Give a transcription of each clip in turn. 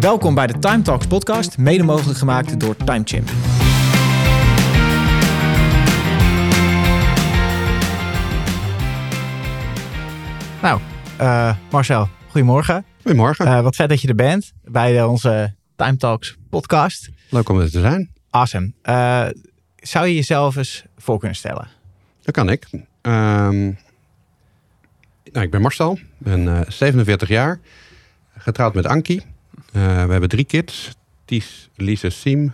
Welkom bij de Time Talks podcast, mede mogelijk gemaakt door TimeChimp. Nou, uh, Marcel, goedemorgen. Goedemorgen. Uh, wat vet dat je er bent bij onze Time Talks podcast. Leuk om er te zijn. Awesome. Uh, zou je jezelf eens voor kunnen stellen? Dat kan ik. Um, nou, ik ben Marcel, ben 47 jaar, getrouwd met Ankie. We hebben drie kids. Ties, Lise, Siem.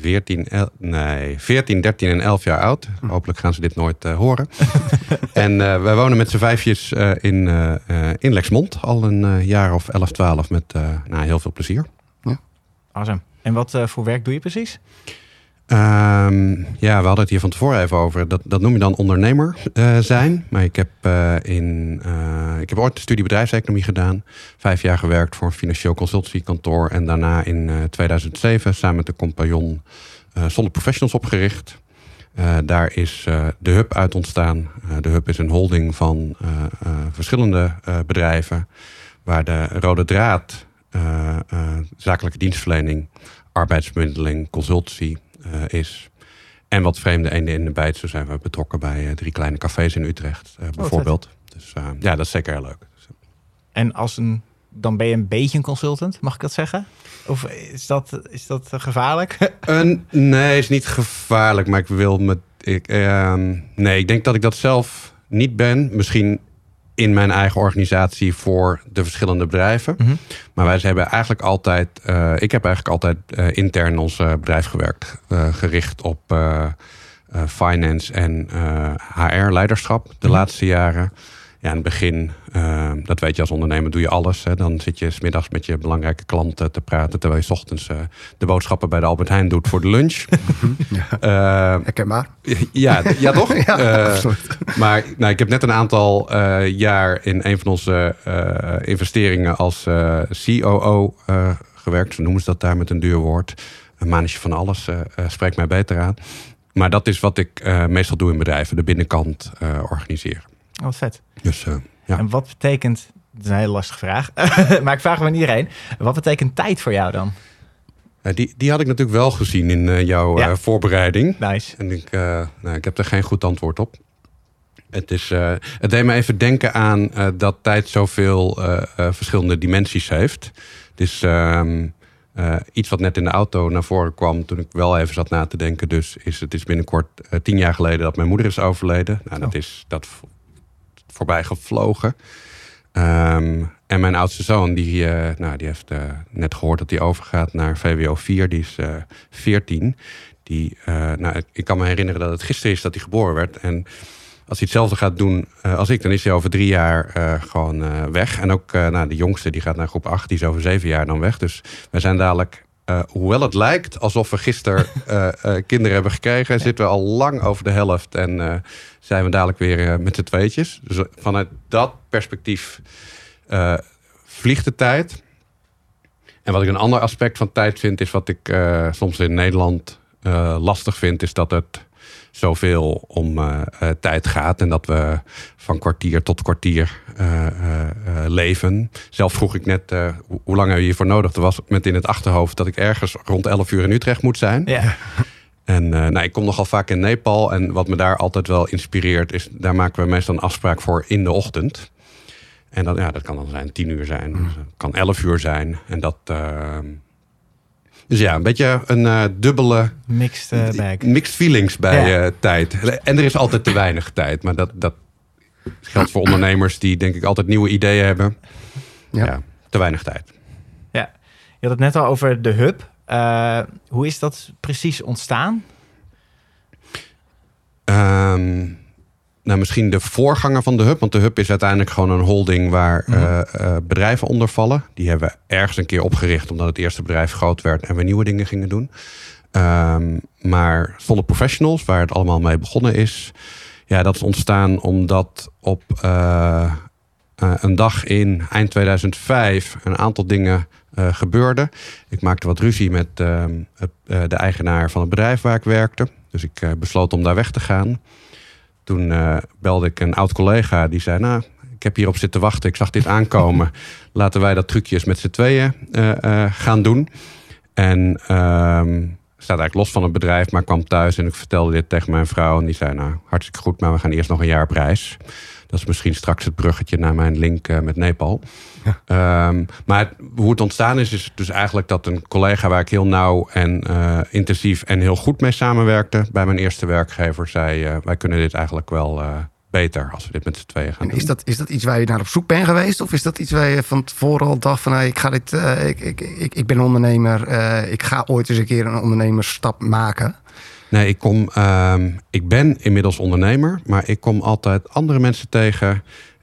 14, el, nee, 14, 13 en 11 jaar oud. Hopelijk gaan ze dit nooit uh, horen. en uh, wij wonen met z'n vijfjes uh, in, in Lexmond. Al een jaar of 11, 12 met nou, heel veel plezier. Ja. Awesome. En wat voor werk doe je precies? Um, ja, we hadden het hier van tevoren even over. Dat, dat noem je dan ondernemer uh, zijn. Maar ik heb, uh, in, uh, ik heb ooit de studie bedrijfseconomie gedaan. Vijf jaar gewerkt voor een financieel consultancykantoor. En daarna in 2007 samen met de compagnon Solid Professionals opgericht. daar is de Hub uit ontstaan. de Hub is een holding van verschillende bedrijven. Waar de rode draad zakelijke dienstverlening, arbeidsbemiddeling, consultancy is. En wat vreemde eenden in de bijt. Zo zijn we betrokken bij uh, drie kleine cafés in Utrecht, bijvoorbeeld. Oh, dus ja, dat is zeker heel leuk. En als een, dan ben je een beetje een consultant, mag ik dat zeggen? Of is dat, is dat gevaarlijk? Een, nee, is niet gevaarlijk. Maar ik wil met. Ik, ehm, nee, ik denk dat ik dat zelf niet ben. Misschien in mijn eigen organisatie voor de verschillende bedrijven. Mhm. Maar wij hebben eigenlijk altijd, uh, ik heb eigenlijk altijd uh, intern ons uh, bedrijf gewerkt. gericht op finance en HR-leiderschap de mhm. laatste jaren. Ja, in het begin, uh, dat weet je als ondernemer, doe je alles. Hè. Dan zit je smiddags met je belangrijke klanten te praten... terwijl je ochtends uh, de boodschappen bij de Albert Heijn doet voor de lunch. ja. Uh, maar. Ja, ja toch? ja, maar nou, ik heb net een aantal jaar in een van onze investeringen als COO gewerkt. Zo noemen ze dat daar met een duur woord. Een manetje van alles spreekt mij beter aan. Maar dat is wat ik meestal doe in bedrijven. De binnenkant organiseren. Oh, wat vet. Dus, uh, ja. En wat betekent, dat is een hele lastige vraag, maar ik vraag hem aan iedereen. Wat betekent tijd voor jou dan? Die, die had ik natuurlijk wel gezien in uh, jouw ja. voorbereiding. Nice. En ik, nou, ik heb er geen goed antwoord op. Het, is, het deed me even denken aan dat tijd zoveel verschillende dimensies heeft. Het is ehm, iets wat net in de auto naar voren kwam toen ik wel even zat na te denken. Dus is het is binnenkort tien jaar geleden dat mijn moeder is overleden. Nou, dat, is, dat voorbij gevlogen. Um, en mijn oudste zoon, die, uh, nou, die heeft uh, net gehoord dat hij overgaat naar VWO 4. Die is uh, 14. Die, nou, ik kan me herinneren dat het gisteren is dat hij geboren werd. En als hij hetzelfde gaat doen als ik, dan is hij over drie jaar gewoon weg. En ook nou, de jongste, die gaat naar groep 8, die is over zeven jaar dan weg. Dus wij zijn dadelijk uh, hoewel het lijkt alsof we gisteren uh, uh, kinderen hebben gekregen, zitten we al lang over de helft en zijn we dadelijk weer met z'n tweetjes. Dus vanuit dat perspectief vliegt de tijd. En wat ik een ander aspect van tijd vind, is wat ik soms in Nederland lastig vind, is dat het zoveel om uh, tijd gaat. En dat we van kwartier tot kwartier uh, leven. Zelf vroeg ik net hoe lang heb je hiervoor nodig. Er was met in het achterhoofd dat ik ergens rond 11 uur in Utrecht moet zijn. Ja. En nou, ik kom nogal vaak in Nepal. En wat me daar altijd wel inspireert, is daar maken we meestal een afspraak voor in de ochtend. En dat, ja, dat kan dan zijn 10 uur zijn, mm. kan 11 uur zijn. En dat, ehm, dus ja, een beetje een uh, dubbele... Mixed uh, bag. Mixed feelings bij ja. uh, tijd. En er is altijd te weinig tijd. Maar dat, dat geldt voor ondernemers die denk ik altijd nieuwe ideeën hebben. Ja, ja te weinig tijd. Ja, je had het net al over de hub. hoe is dat precies ontstaan? Um, nou, misschien de voorganger van de hub. Want de hub is uiteindelijk gewoon een holding waar mm -hmm. uh, bedrijven onder vallen. Die hebben we ergens een keer opgericht omdat het eerste bedrijf groot werd en we nieuwe dingen gingen doen. Um, maar Solid Professionals, waar het allemaal mee begonnen is, ja, dat is ontstaan omdat op uh, een dag in eind 2005 een aantal dingen gebeurden. Ik maakte wat ruzie met ehm, de eigenaar van het bedrijf waar ik werkte. Dus ik besloot om daar weg te gaan. Toen uh, belde ik een oud collega die zei: Nou, ik heb hierop zitten wachten. Ik zag dit aankomen. Laten wij dat trucje eens met z'n tweeën gaan doen. En ehm, staat eigenlijk los van het bedrijf, maar kwam thuis en ik vertelde dit tegen mijn vrouw. En die zei, nou, hartstikke goed, maar we gaan eerst nog een jaar op reis. Dat is misschien straks het bruggetje naar mijn link uh, met Nepal. Ehm, maar hoe het ontstaan is, is dus eigenlijk dat een collega waar ik heel nauw en uh, intensief en heel goed mee samenwerkte bij mijn eerste werkgever, zei: uh, Wij kunnen dit eigenlijk wel beter als we dit met z'n tweeën gaan en is Dat, is dat iets waar je naar op zoek bent geweest? Of is dat iets waar je van tevoren al dacht van hey, ik, ga dit, uh, ik, ik, ik, ik ben ondernemer, uh, ik ga ooit eens een keer een ondernemersstap maken? Nee, ik, kom, uh, ik ben inmiddels ondernemer, maar ik kom altijd andere mensen tegen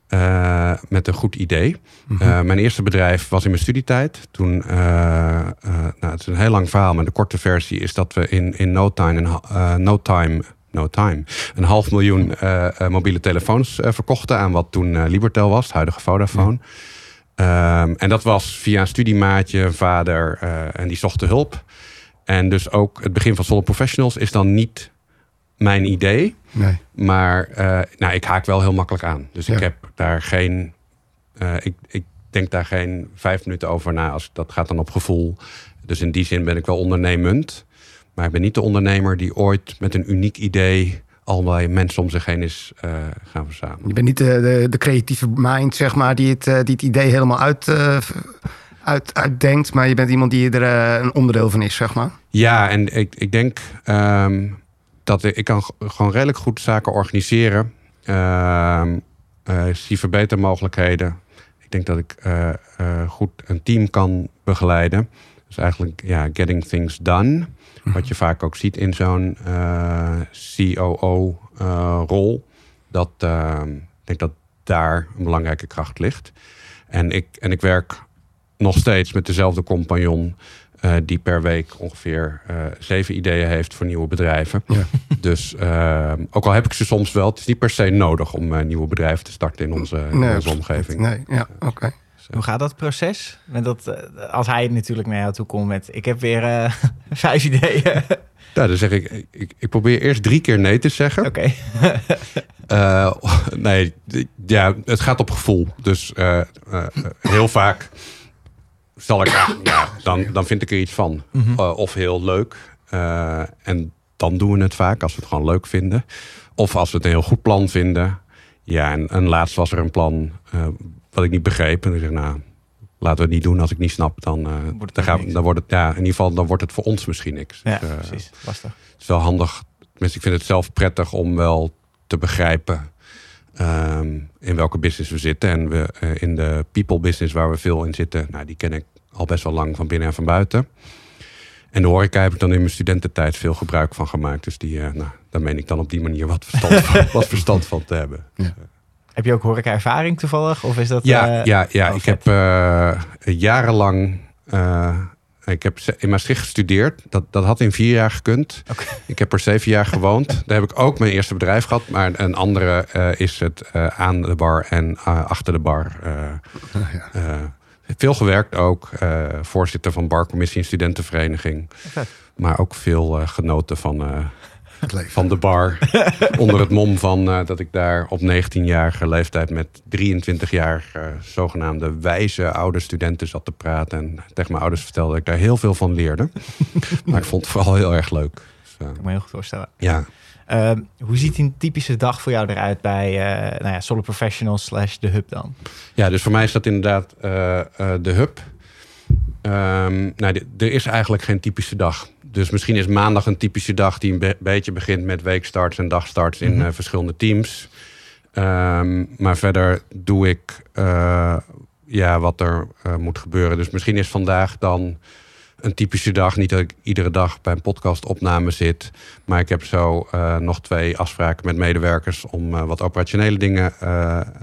uh, met een goed idee. Mm -hmm. mijn eerste bedrijf was in mijn studietijd. Toen, nou, het is een heel lang verhaal, maar de korte versie is dat we in, in no time, no time no time. Een half miljoen uh, mobiele telefoons uh, verkochten aan wat toen Libertel was, het huidige Vodafone. Ja. Um, en dat was via een studiemaatje, vader, en die zocht de hulp. En dus ook het begin van Solo Professionals is dan niet mijn idee. Nee. Maar nou, ik haak wel heel makkelijk aan. Dus ja. ik heb daar geen. ik, ik denk daar geen vijf minuten over na. Als, dat gaat dan op gevoel. Dus in die zin ben ik wel ondernemend. Maar ik ben niet de ondernemer die ooit met een uniek idee allerlei mensen om zich heen is uh, gaan verzamelen. Je bent niet de, de, de, creatieve mind, zeg maar, die het, die het idee helemaal uit, uit, uitdenkt. Maar je bent iemand die er een onderdeel van is, zeg maar. Ja, en ik, ik denk um, dat ik, ik kan gewoon redelijk goed zaken organiseren. Uh, zie verbetermogelijkheden. Ik denk dat ik goed een team kan begeleiden. Dus eigenlijk, ja, getting things done. Wat je vaak ook ziet in zo'n COO-rol. dat uh, ik denk dat daar een belangrijke kracht ligt. En ik, en ik werk nog steeds met dezelfde compagnon. Uh, die per week ongeveer uh, zeven ideeën heeft voor nieuwe bedrijven. Ja. Dus uh, ook al heb ik ze soms wel, het is niet per se nodig om nieuwe bedrijven te starten in onze, in nee, onze omgeving. Nee, ja, oké. Okay. Hoe gaat dat proces? Met dat, eh, als hij natuurlijk naar jou toe komt met... ik heb weer uh, vijf ideeën. Ja, dan zeg ik, ik, ik probeer eerst drie keer nee te zeggen. Oké. Okay. uh, nee, ja, het gaat op gevoel. Dus uh, heel vaak zal ik, ja, dan, dan vind ik er iets van. Mm -hmm. of heel leuk. en dan doen we het vaak als we het gewoon leuk vinden. Of als we het een heel goed plan vinden. Ja, en, en laatst was er een plan wat ik niet begreep. En ik zeg, nou, laten we het niet doen. Als ik niet snap, dan, wordt dan, gaan, dan wordt het, ja, in ieder geval, dan wordt het voor ons misschien niks. Ja, dus, precies. Lastig. Het is wel handig. Tenminste, ik vind het zelf prettig om wel te begrijpen um, in welke business we zitten. En we uh, in de people business waar we veel in zitten, nou, die ken ik al best wel lang van binnen en van buiten. En de horeca heb ik dan in mijn studententijd veel gebruik van gemaakt. Dus die, nou, daar meen ik dan op die manier wat verstand van, wat verstand van te hebben. Ja. Heb je ook horeca-ervaring toevallig? Of is dat, ja, uh, ja, ja. ik heb jarenlang... Ik heb in Maastricht gestudeerd. Dat, dat had in vier jaar gekund. Okay. Ik heb er zeven jaar gewoond. Daar heb ik ook mijn eerste bedrijf gehad. Maar een andere is het aan de bar en achter de bar. Oh, ja. veel gewerkt ook. voorzitter van barcommissie en studentenvereniging. Okay. Maar ook veel genoten van van de bar. onder het mom van uh, dat ik daar op 19-jarige leeftijd met 23-jarige uh, zogenaamde wijze oude studenten zat te praten. En tegen mijn ouders vertelde dat ik daar heel veel van leerde. maar ik vond het vooral heel erg leuk. Dus, uh, ik me heel goed voorstellen. Ja. Ehm, hoe ziet een typische dag voor jou eruit bij nou ja, Solo Professional slash de Hub dan? Ja, dus voor mij is dat inderdaad de Hub. Um, nou, er is eigenlijk geen typische dag dus misschien is maandag een typische dag die een be beetje begint met weekstarts en dagstarts in mm -hmm. uh, verschillende teams. Um, maar verder doe ik uh, ja, wat er uh, moet gebeuren. Dus misschien is vandaag dan een typische dag. Niet dat ik iedere dag bij een podcastopname zit. Maar ik heb zo nog twee afspraken met medewerkers om wat operationele dingen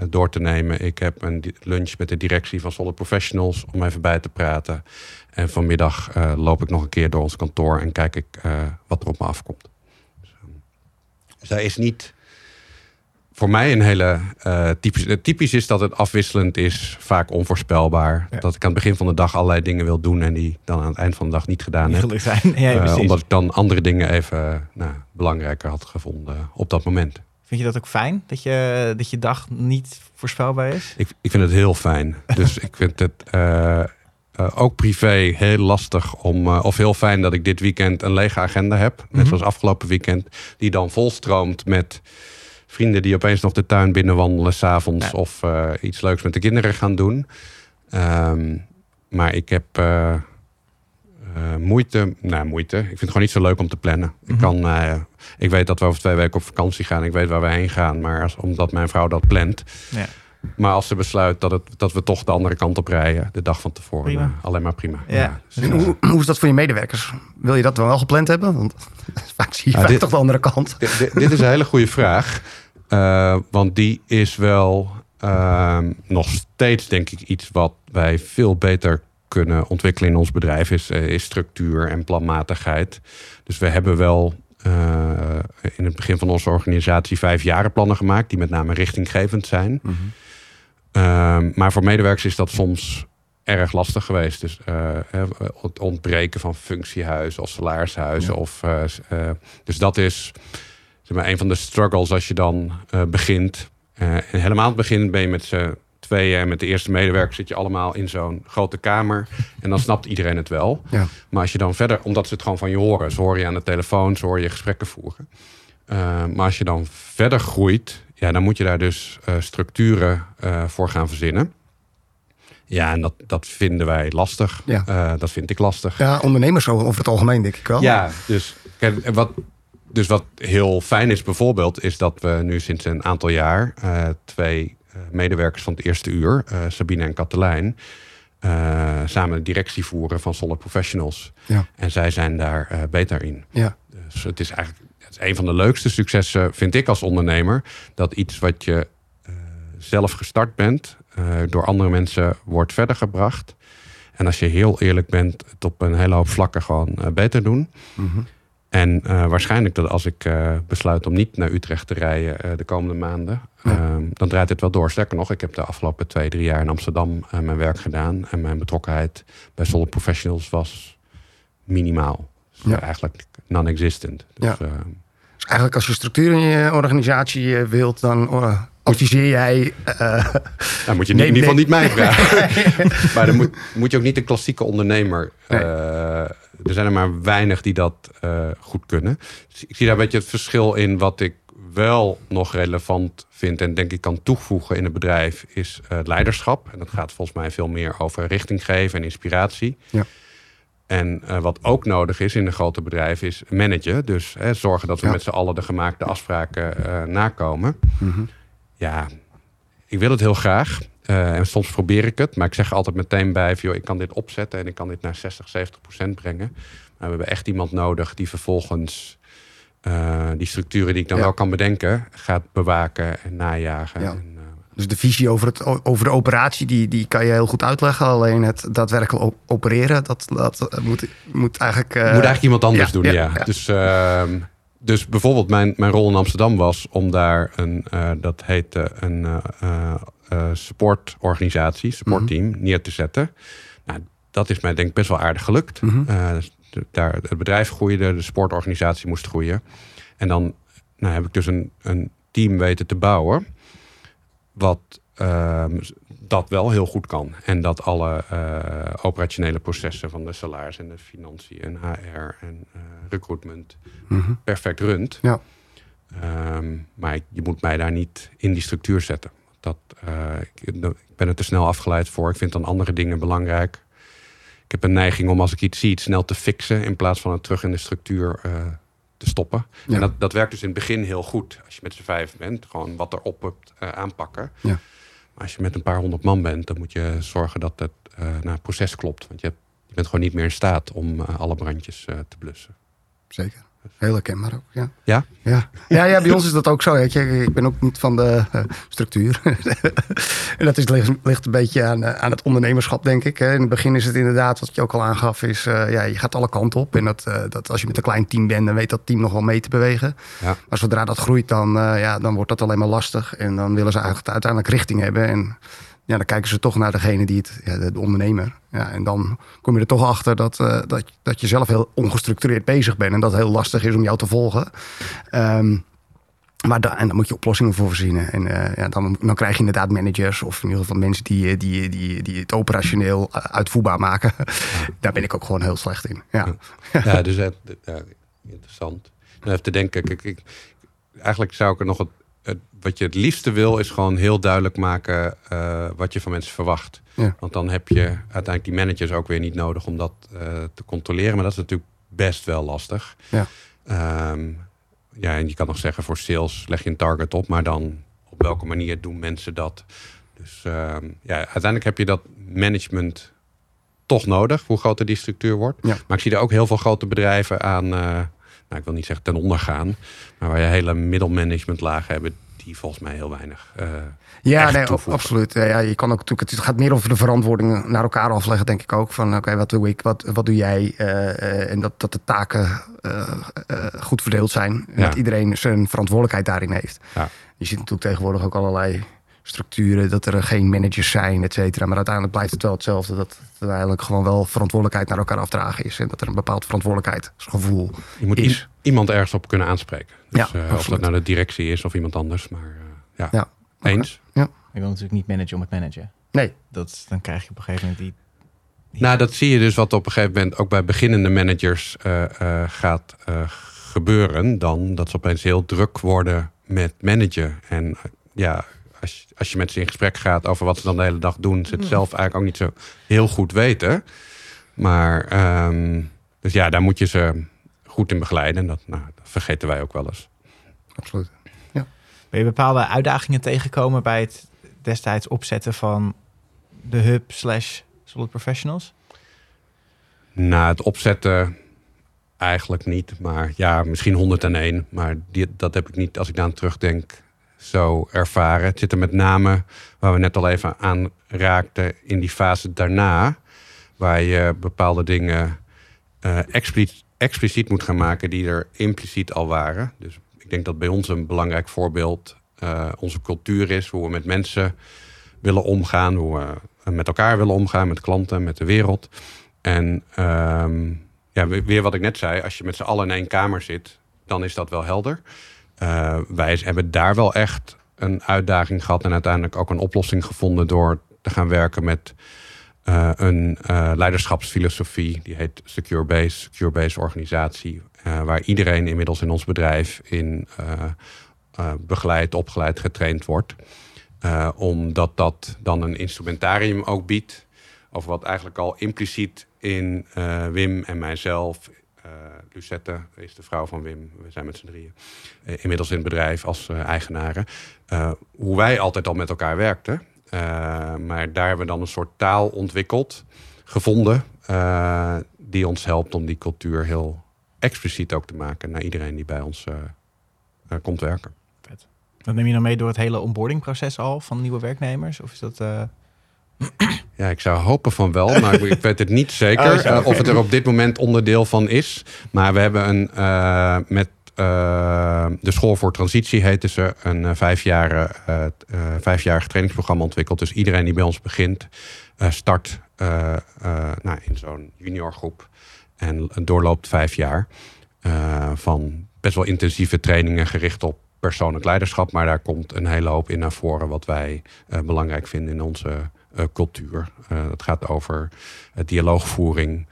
door te nemen. Ik heb een lunch met de directie van Solid Professionals om even bij te praten. En vanmiddag loop ik nog een keer door ons kantoor en kijk ik wat er op me afkomt. Dus, um, zij is niet voor mij een hele uh, typisch. Typisch is dat het afwisselend is, vaak onvoorspelbaar. Ja. Dat ik aan het begin van de dag allerlei dingen wil doen en die dan aan het eind van de dag niet gedaan niet heb. Zijn. Ja, omdat ik dan andere dingen even nou, belangrijker had gevonden op dat moment. Vind je dat ook fijn? Dat je, dat je dag niet voorspelbaar is? Ik, ik vind het heel fijn. Dus ik vind het eh, eh, ook privé heel lastig om. eh, of heel fijn dat ik dit weekend een lege agenda heb. Net Mhm. zoals afgelopen weekend. Die dan volstroomt met vrienden die opeens nog de tuin binnenwandelen s'avonds. Ja. Of eh, iets leuks met de kinderen gaan doen. Ehm, maar ik heb. eh, eh, moeite, nou moeite. Ik vind het gewoon niet zo leuk om te plannen. Ik, Mhm. kan, ik weet dat we over twee weken op vakantie gaan. Ik weet waar we heen gaan. Maar als, omdat mijn vrouw dat plant, Ja. maar als ze besluit dat, het, dat we toch de andere kant op rijden, de dag van tevoren, Prima. alleen maar prima. Ja. dus, En hoe, hoe is dat voor je medewerkers? Wil je dat wel gepland hebben? Want vaak zie je Ja, vaak dit- toch de andere kant. dit, dit- dit is een hele goede vraag. Eh, want die is wel ehm, nog steeds, denk ik, iets wat wij veel beter kunnen ontwikkelen in ons bedrijf, is, eh, is structuur en planmatigheid. Dus we hebben wel eh, in het begin van onze organisatie vijf jarenplannen gemaakt, die met name richtinggevend zijn. Ehm, maar voor medewerkers is dat soms erg lastig geweest. Dus het ontbreken van functiehuizen of salarishuizen. Ja. Of, dus dat is zeg maar, een van de struggles als je dan eh, begint. Eh, en helemaal aan het begin ben je met z'n tweeën en met de eerste medewerker zit je allemaal in zo'n grote kamer. En dan snapt iedereen het wel. Ja. Maar als je dan verder, omdat ze het gewoon van je horen, ze horen je aan de telefoon, ze horen je gesprekken voeren. Eh, maar als je dan verder groeit, ja, dan moet je daar dus structuren voor gaan verzinnen. Ja, en dat, dat vinden wij lastig. Ja. Dat vind ik lastig. Ja, ondernemers over het algemeen denk ik wel. Ja, dus, kijk, wat, dus wat heel fijn is bijvoorbeeld, is dat we nu sinds een aantal jaar eh, twee eh, medewerkers van het eerste uur, eh, Sabine en Katelijn, samen de directie voeren van Solid Professionals. Ja. En zij zijn daar beter in. Ja. Dus het is eigenlijk het is een van de leukste successen, vind ik als ondernemer, dat iets wat je zelf gestart bent, door andere mensen wordt verder gebracht. En als je heel eerlijk bent, het op een hele hoop vlakken gewoon beter doen. Mhm. En eh, waarschijnlijk dat als ik eh, besluit om niet naar Utrecht te rijden eh, de komende maanden, Ja. ehm, dan draait het wel door. Sterker nog, ik heb de afgelopen twee, drie jaar in Amsterdam mijn werk gedaan. En mijn betrokkenheid bij Solid Professionals was minimaal. Dus, Ja. eigenlijk non-existent. Dus, Ja. eh, Dus eigenlijk als je structuur in je organisatie wilt, dan adviseer jij... Nou, moet je in ieder geval niet mij vragen. maar dan moet, moet je ook niet een klassieke ondernemer. Nee. Er zijn er maar weinig die dat eh, goed kunnen. Dus ik zie daar een beetje het verschil in. Wat ik wel nog relevant vind en denk ik kan toevoegen in het bedrijf, is eh, leiderschap. En dat gaat volgens mij veel meer over richting geven en inspiratie. Ja. En eh, wat ook nodig is in een grote bedrijf is managen. Dus hè, zorgen dat we Ja. met z'n allen de gemaakte afspraken nakomen. mhm. Ja, ik wil het heel graag. Eh, en soms probeer ik het. Maar ik zeg er altijd meteen bij: van, joh, ik kan dit opzetten en ik kan dit naar 60, 70 procent brengen. Maar we hebben echt iemand nodig die vervolgens eh, die structuren die ik dan Ja. wel kan bedenken, gaat bewaken en najagen. Ja. En, eh, Dus de visie over, het, over de operatie, die, die kan je heel goed uitleggen. Alleen het daadwerkelijk op- opereren, dat, dat moet, moet eigenlijk... moet eigenlijk iemand anders ja, doen, ja. Dus, ehm, dus bijvoorbeeld mijn, mijn rol in Amsterdam was om daar een, dat heette een eh, eh, supportorganisatie, supportteam, neer te zetten. Nou, dat is mij denk ik best wel aardig gelukt. Mhm. Eh, dus de- daar, het bedrijf groeide, de sportorganisatie moest groeien. En dan nou, heb ik dus een, een team weten te bouwen. Wat ehm, dat wel heel goed kan. En dat alle eh, operationele processen van de salaris en de financiën en HR en recruitment Mhm. perfect runt. Ja. Ehm, maar je moet mij daar niet in die structuur zetten. Dat, eh, ik, ik ben er te snel afgeleid voor. Ik vind dan andere dingen belangrijk. Ik heb een neiging om als ik iets zie, het snel te fixen in plaats van het terug in de structuur eh, te stoppen. Ja. En dat, dat werkt dus in het begin heel goed. Als je met z'n vijf bent, gewoon wat erop hebt eh, aanpakken. Ja. Maar als je met een paar honderd man bent, dan moet je zorgen dat het naar het proces klopt. Want je, hebt- je bent gewoon niet meer in staat om alle brandjes te blussen. Zeker. Heel herkenbaar ook, ja. Ja? Ja. Ja, ja, bij ons is dat ook zo. Weet je. Ik ben ook niet van de eh, structuur. en dat is, ligt, ligt een beetje aan, eh, aan het ondernemerschap, denk ik. hè. In het begin is het inderdaad, wat je ook al aangaf, is eh, ja, je gaat alle kanten op. En dat, dat als je met een klein team bent, dan weet dat team nog wel mee te bewegen. Ja. Maar zodra dat groeit, dan, ja, dan wordt dat alleen maar lastig. En dan willen ze eigenlijk uiteindelijk richting hebben. En ja, dan kijken ze toch naar degene die het, ja, de, de ondernemer. Ja, en dan kom je er toch achter dat, eh, dat, dat je zelf heel ongestructureerd bezig bent. En dat heel lastig is om jou te volgen. Ehm, Maar da- en dan moet je oplossingen voor verzinnen. En eh, ja, dan, dan krijg je inderdaad managers of in ieder geval mensen die, eh, die, die, die het operationeel uitvoerbaar maken. Daar ben ik ook gewoon heel slecht in. Ja. Ja, dus ja, interessant. Dan even te denken, ik, eigenlijk zou ik er nog het- wat je het liefste wil, is gewoon heel duidelijk maken eh, wat je van mensen verwacht. Ja. Want dan heb je uiteindelijk die managers ook weer niet nodig om dat eh, te controleren. Maar dat is natuurlijk best wel lastig. Ja. Ehm, ja, en je kan nog zeggen voor sales leg je een target op, maar dan op welke manier doen mensen dat? Dus ehm, ja, uiteindelijk heb je dat management toch nodig, hoe groter die structuur wordt. Ja. Maar ik zie er ook heel veel grote bedrijven aan, eh, nou, ik wil niet zeggen ten onder gaan, maar waar je hele middelmanagementlagen hebben, die volgens mij heel weinig. eh, Ja, nee, toevoegen. absoluut. Ja, je kan ook natuurlijk, het gaat meer over de verantwoording naar elkaar afleggen, denk ik ook. Van oké, wat doe ik, wat, wat doe jij? Eh, eh, en dat, dat de taken goed verdeeld zijn. En Ja. dat iedereen zijn verantwoordelijkheid daarin heeft. Ja. Je ziet natuurlijk tegenwoordig ook allerlei structuren, dat er geen managers zijn, et cetera. Maar uiteindelijk blijft het wel hetzelfde. Dat het eigenlijk gewoon wel verantwoordelijkheid naar elkaar afdragen is. En dat er een bepaald verantwoordelijkheidsgevoel je moet is. iemand ergens op kunnen aanspreken. Dus, Ja, eh, of dat nou de directie is of iemand anders, maar eh, ja. Ja. Eens? Ik wil natuurlijk niet managen om het managen. Nee, Dat, dan krijg je op een gegeven moment die... die- Nou, dat zie je dus wat op een gegeven moment ook bij beginnende managers eh, eh, gaat gebeuren. Dan dat ze opeens heel druk worden met managen. En ja, als, je- als je met ze in gesprek gaat over wat ze dan de hele dag doen, ze het zelf eigenlijk ook niet zo heel goed weten. Maar ehm, dus ja, daar moet je ze goed in begeleiden. En dat, nou, dat vergeten wij ook wel eens. absoluut. Ben je bepaalde uitdagingen tegengekomen bij het destijds opzetten van de hub slash solid professionals? Na het opzetten eigenlijk niet. Maar ja, misschien 101. Maar die, dat heb ik niet, als ik daar aan terugdenk, zo ervaren. Het zit er met name, waar we net al even aan raakten, in die fase daarna. Waar je bepaalde dingen eh, expliciet, expliciet moet gaan maken die er impliciet al waren. Dus ik denk dat bij ons een belangrijk voorbeeld eh, onze cultuur is. Hoe we met mensen willen omgaan. Hoe we met elkaar willen omgaan, met klanten, met de wereld. En ehm, ja, weer wat ik net zei, als je met z'n allen in één kamer zit, dan is dat wel helder. Eh, wij hebben daar wel echt een uitdaging gehad en uiteindelijk ook een oplossing gevonden door te gaan werken met eh, een eh, leiderschapsfilosofie. Die heet Secure Base, Secure Base organisatie. waar iedereen inmiddels in ons bedrijf in begeleid, opgeleid, getraind wordt. Omdat dat dan een instrumentarium ook biedt over wat eigenlijk al impliciet in Wim en mijzelf, Lucette is de vrouw van Wim, we zijn met z'n drieën, eh, inmiddels in het bedrijf als eh, eigenaren, eh, hoe wij altijd al met elkaar werkten. Eh, maar daar hebben we dan een soort taal ontwikkeld, gevonden, eh, die ons helpt om die cultuur heel expliciet ook te maken naar iedereen die bij ons eh, eh, komt werken. Dat neem je dan mee door het hele onboardingproces al van nieuwe werknemers? Of is dat... Ja, ik zou hopen van wel, maar ik- weet het niet zeker Oh, eh, of het er op dit moment onderdeel van is. Maar we hebben een eh, met eh, de School voor Transitie heette ze een vijfjarige, eh, vijfjarig trainingsprogramma ontwikkeld. Dus iedereen die bij ons begint, start nou, in zo'n juniorgroep en doorloopt vijf jaar van best wel intensieve trainingen gericht op persoonlijk leiderschap. Maar daar komt een hele hoop in naar voren wat wij belangrijk vinden in onze cultuur. Eh, het gaat over eh, dialoogvoering,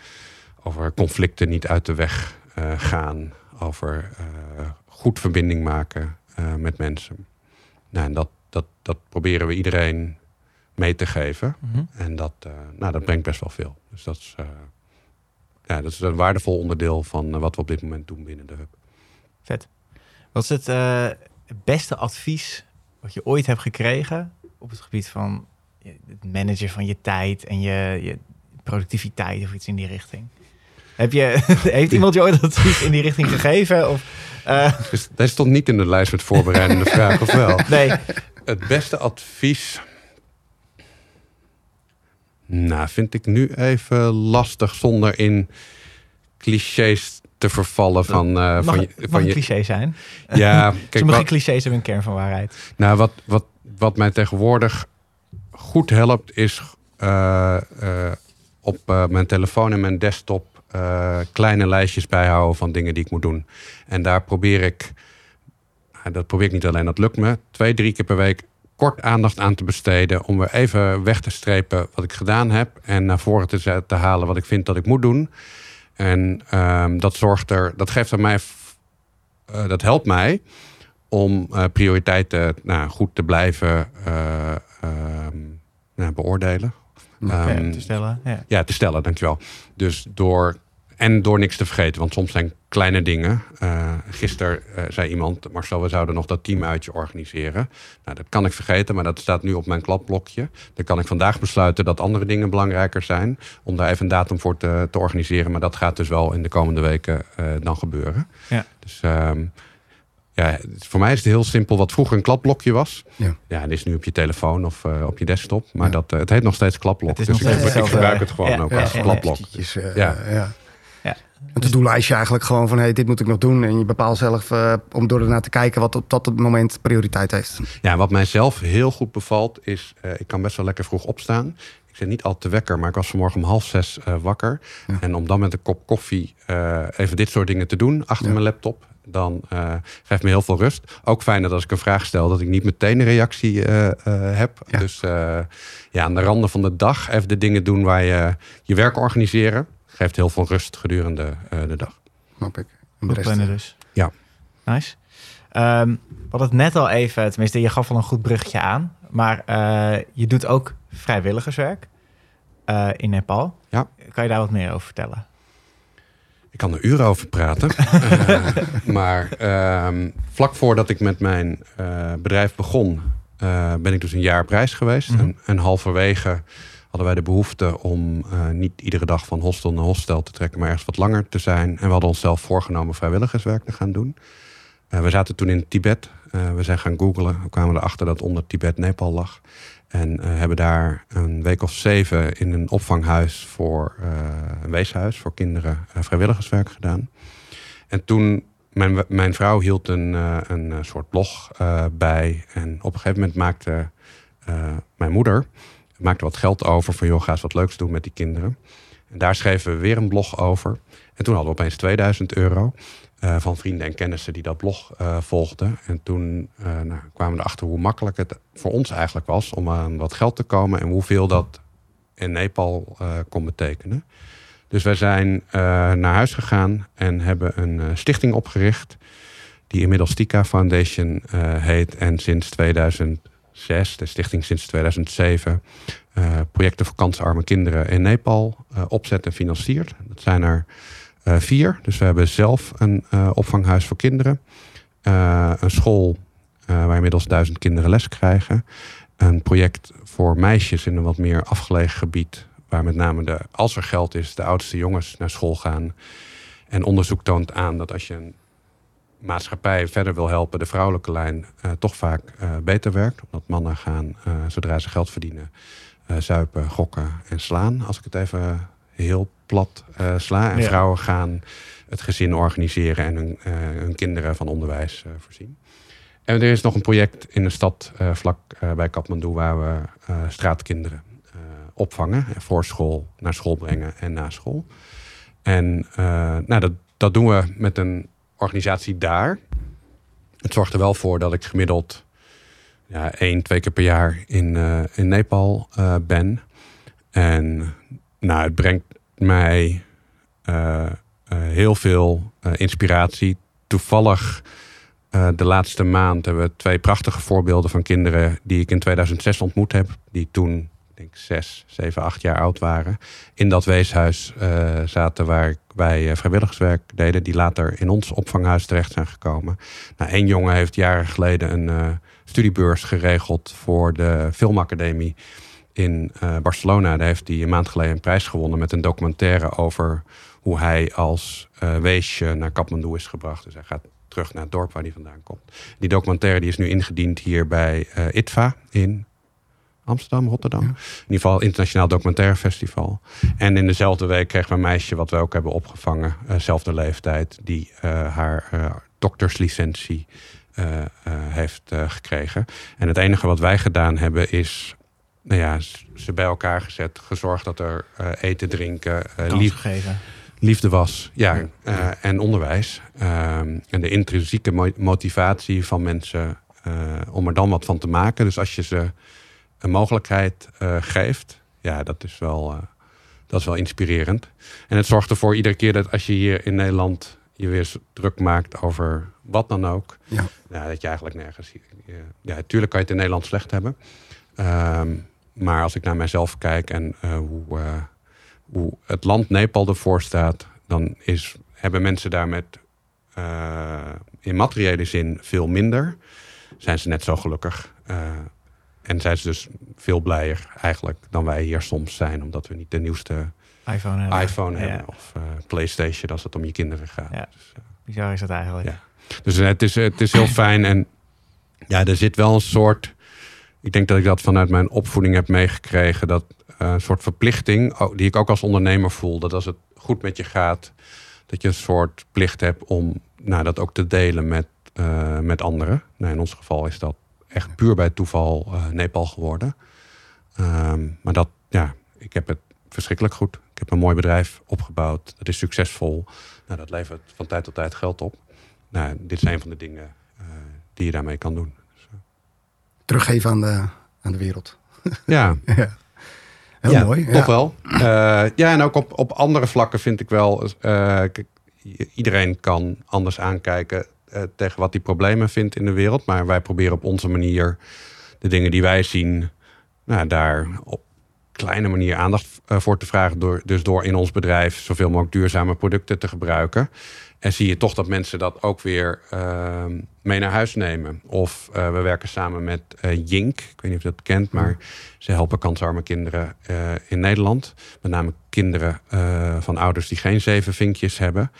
over conflicten niet uit de weg eh, gaan, over eh, goed verbinding maken eh, met mensen. Nou, en dat, dat, dat proberen we iedereen mee te geven. mhm. En dat, eh, nou, dat brengt best wel veel. Dus dat is, eh, ja, dat is een waardevol onderdeel van eh, wat we op dit moment doen binnen de hub. Wat is het eh, beste advies wat je ooit hebt gekregen op het gebied van het managen van je tijd en je, je productiviteit of iets in die richting? Heb je, heeft iemand je ooit advies in die richting gegeven? Of, Dus deze stond niet in de lijst met voorbereidende vragen, of wel? nee, Het beste advies. Nou, vind ik nu even lastig zonder in clichés te vervallen van, mag, van, je, mag van een je. cliché zijn. Ja, kijk, Sommige wat, clichés hebben een kern van waarheid. nou, wat, wat, wat mij tegenwoordig goed helpt, is eh, eh, op eh, mijn telefoon en mijn desktop kleine lijstjes bijhouden van dingen die ik moet doen. En daar probeer ik dat probeer ik niet alleen, dat lukt me. Twee, drie keer per week kort aandacht aan te besteden. Om weer even weg te strepen wat ik gedaan heb. En naar voren te, te halen wat ik vind dat ik moet doen. En ehm, dat zorgt er, dat geeft aan mij, dat helpt mij om prioriteiten nou, goed te blijven eh, ehm, beoordelen. Ja, Ehm, te stellen. Ja. ja, te stellen, dankjewel. Dus door. En door niks te vergeten, want soms zijn kleine dingen. Uh, gisteren uh, zei iemand, Marcel, we zouden nog dat teamuitje organiseren. Nou, dat kan ik vergeten, maar dat staat nu op mijn klapblokje. Dan kan ik vandaag besluiten dat andere dingen belangrijker zijn. Om daar even een datum voor te, te organiseren. Maar dat gaat dus wel in de komende weken uh, dan gebeuren. Ja. Dus um, ja, voor mij is het heel simpel. Wat vroeger een klapblokje was. Ja, ja en is nu op je telefoon of uh, op je desktop. Maar ja. dat, uh, het heet nog steeds klapblok. Dus ik, gebruik het gewoon ja, ook als klapblok. Uh, ja. ja. Een to-do-lijstje eigenlijk gewoon van hey, dit moet ik nog doen. En je bepaalt zelf uh, om door ernaar te kijken wat op dat moment prioriteit heeft. Ja, wat mij zelf heel goed bevalt is, uh, ik kan best wel lekker vroeg opstaan. Ik zit niet al te wekker, maar ik was vanmorgen om half zes uh, wakker. Ja. En om dan met een kop koffie even dit soort dingen te doen achter ja. mijn laptop. Dan geeft me heel veel rust. Ook fijn dat als ik een vraag stel, dat ik niet meteen een reactie heb. Ja. Dus ja, aan de randen van de dag even de dingen doen waar je je werk organiseren geeft heel veel rust gedurende uh, de dag. Snap ik. Plannen dus. Ja. Nice. Um, we hadden het net al even, tenminste, je gaf al een goed bruggetje aan. Maar uh, je doet ook vrijwilligerswerk uh, in Nepal. Ja. Kan je daar wat meer over vertellen? Ik kan er uren over praten. maar um, vlak voordat ik met mijn bedrijf begon, ben ik dus een jaar op reis geweest. Mm -hmm. en, en halverwege hadden wij de behoefte om niet iedere dag van hostel naar hostel te trekken, maar ergens wat langer te zijn. En we hadden onszelf voorgenomen vrijwilligerswerk te gaan doen. We zaten toen in Tibet. We zijn gaan googlen. We kwamen erachter dat onder Tibet Nepal lag. En hebben daar een week of zeven in een opvanghuis voor een weeshuis voor kinderen vrijwilligerswerk gedaan. En toen mijn, mijn vrouw hield een, een soort blog bij. En op een gegeven moment maakte mijn moeder maakte wat geld over van joh, ga eens wat leuks doen met die kinderen. En daar schreven we weer een blog over. En toen hadden we opeens 2000 euro uh, van vrienden en kennissen die dat blog uh, volgden. En toen uh, nou, kwamen we erachter hoe makkelijk het voor ons eigenlijk was om aan wat geld te komen en hoeveel dat in Nepal kon betekenen. Dus wij zijn naar huis gegaan en hebben een stichting opgericht. Die inmiddels Tika Foundation heet. En sinds 2000 de stichting sinds 2007, uh, projecten voor kansarme kinderen in Nepal opzet en financiert. Dat zijn er vier. Dus we hebben zelf een opvanghuis voor kinderen, een school waar inmiddels duizend kinderen les krijgen, een project voor meisjes in een wat meer afgelegen gebied, waar met name de, als er geld is, de oudste jongens naar school gaan. En onderzoek toont aan dat als je een maatschappij verder wil helpen, de vrouwelijke lijn toch vaak beter werkt. Omdat mannen gaan, zodra ze geld verdienen, zuipen, gokken en slaan. Als ik het even heel plat sla. En ja. vrouwen gaan het gezin organiseren en hun, hun kinderen van onderwijs voorzien. En er is nog een project in de stad vlak bij Kathmandu waar we straatkinderen opvangen. En voor school naar school brengen en na school. En nou, dat, dat doen we met een organisatie daar. Het zorgt er wel voor dat ik gemiddeld ja, één, twee keer per jaar in, uh, in Nepal uh, ben. En nou, het brengt mij uh, heel veel inspiratie. Toevallig de laatste maand hebben we twee prachtige voorbeelden van kinderen die ik in 2006 ontmoet heb. Die toen denk zes, zeven, acht jaar oud waren. In dat weeshuis zaten waar wij vrijwilligerswerk deden. Die later in ons opvanghuis terecht zijn gekomen. Nou, één jongen heeft jaren geleden een studiebeurs geregeld voor de filmacademie in uh, Barcelona. Daar heeft hij een maand geleden een prijs gewonnen met een documentaire over hoe hij als weesje naar Kathmandu is gebracht. Dus hij gaat terug naar het dorp waar hij vandaan komt. Die documentaire die is nu ingediend hier bij ITVA in Amsterdam, Rotterdam. Ja. In ieder geval Internationaal Documentaire Festival. En in dezelfde week kregen we een meisje wat we ook hebben opgevangen. Uh, zelfde leeftijd. Die uh, haar uh, dokterslicentie heeft gekregen. En het enige wat wij gedaan hebben is... Nou ja, ze bij elkaar gezet. Gezorgd dat er eten, drinken... lief geven. liefde was. Ja, eh, en onderwijs. Ehm, en de intrinsieke mo- motivatie van mensen eh, om er dan wat van te maken. Dus als je ze een mogelijkheid eh, geeft, ja, dat is wel, eh, dat is wel inspirerend. En het zorgt ervoor iedere keer dat als je hier in Nederland je weer druk maakt over wat dan ook, Ja. ja, dat je eigenlijk nergens. Ja, tuurlijk kan je het in Nederland slecht hebben. Ehm, maar als ik naar mijzelf kijk en eh, hoe, eh, hoe het land Nepal ervoor staat, dan is, hebben mensen daar met eh, in materiële zin veel minder. Zijn ze net zo gelukkig. en zijn ze dus veel blijer eigenlijk dan wij hier soms zijn, omdat we niet de nieuwste iPhone hebben. iPhone Ja. hebben of PlayStation als het om je kinderen gaat. Ja. Dus, Bizar is dat eigenlijk. Ja. Dus het is, het is heel fijn. En ja, er zit wel een soort. Ik denk dat ik dat vanuit mijn opvoeding heb meegekregen. Dat eh, een soort verplichting, oh, die ik ook als ondernemer voel. Dat als het goed met je gaat, dat je een soort plicht hebt om nou, dat ook te delen met, eh, met anderen. Nou, in ons geval is dat echt puur bij toeval eh, Nepal geworden. Ehm, maar dat, ja, ik heb het verschrikkelijk goed. Ik heb een mooi bedrijf opgebouwd. Dat is succesvol. Nou, dat levert van tijd tot tijd geld op. Nou, dit een van de dingen die je daarmee kan doen. Teruggeven aan de, aan de wereld. ja, Ja. Heel ja, mooi. Toch ja. wel. Eh, ja, en ook op, op andere vlakken vind ik wel. eh, iedereen kan anders aankijken eh, tegen wat hij problemen vindt in de wereld. Maar wij proberen op onze manier de dingen die wij zien, nou, daar op kleine manier aandacht voor te vragen. Door, dus door in ons bedrijf zoveel mogelijk duurzame producten te gebruiken. En zie je toch dat mensen dat ook weer ehm, mee naar huis nemen. Of eh, we werken samen met eh, Jink. Ik weet niet of je dat kent, maar ze helpen kansarme kinderen eh, in Nederland. Met name kinderen van ouders die geen zeven vinkjes hebben.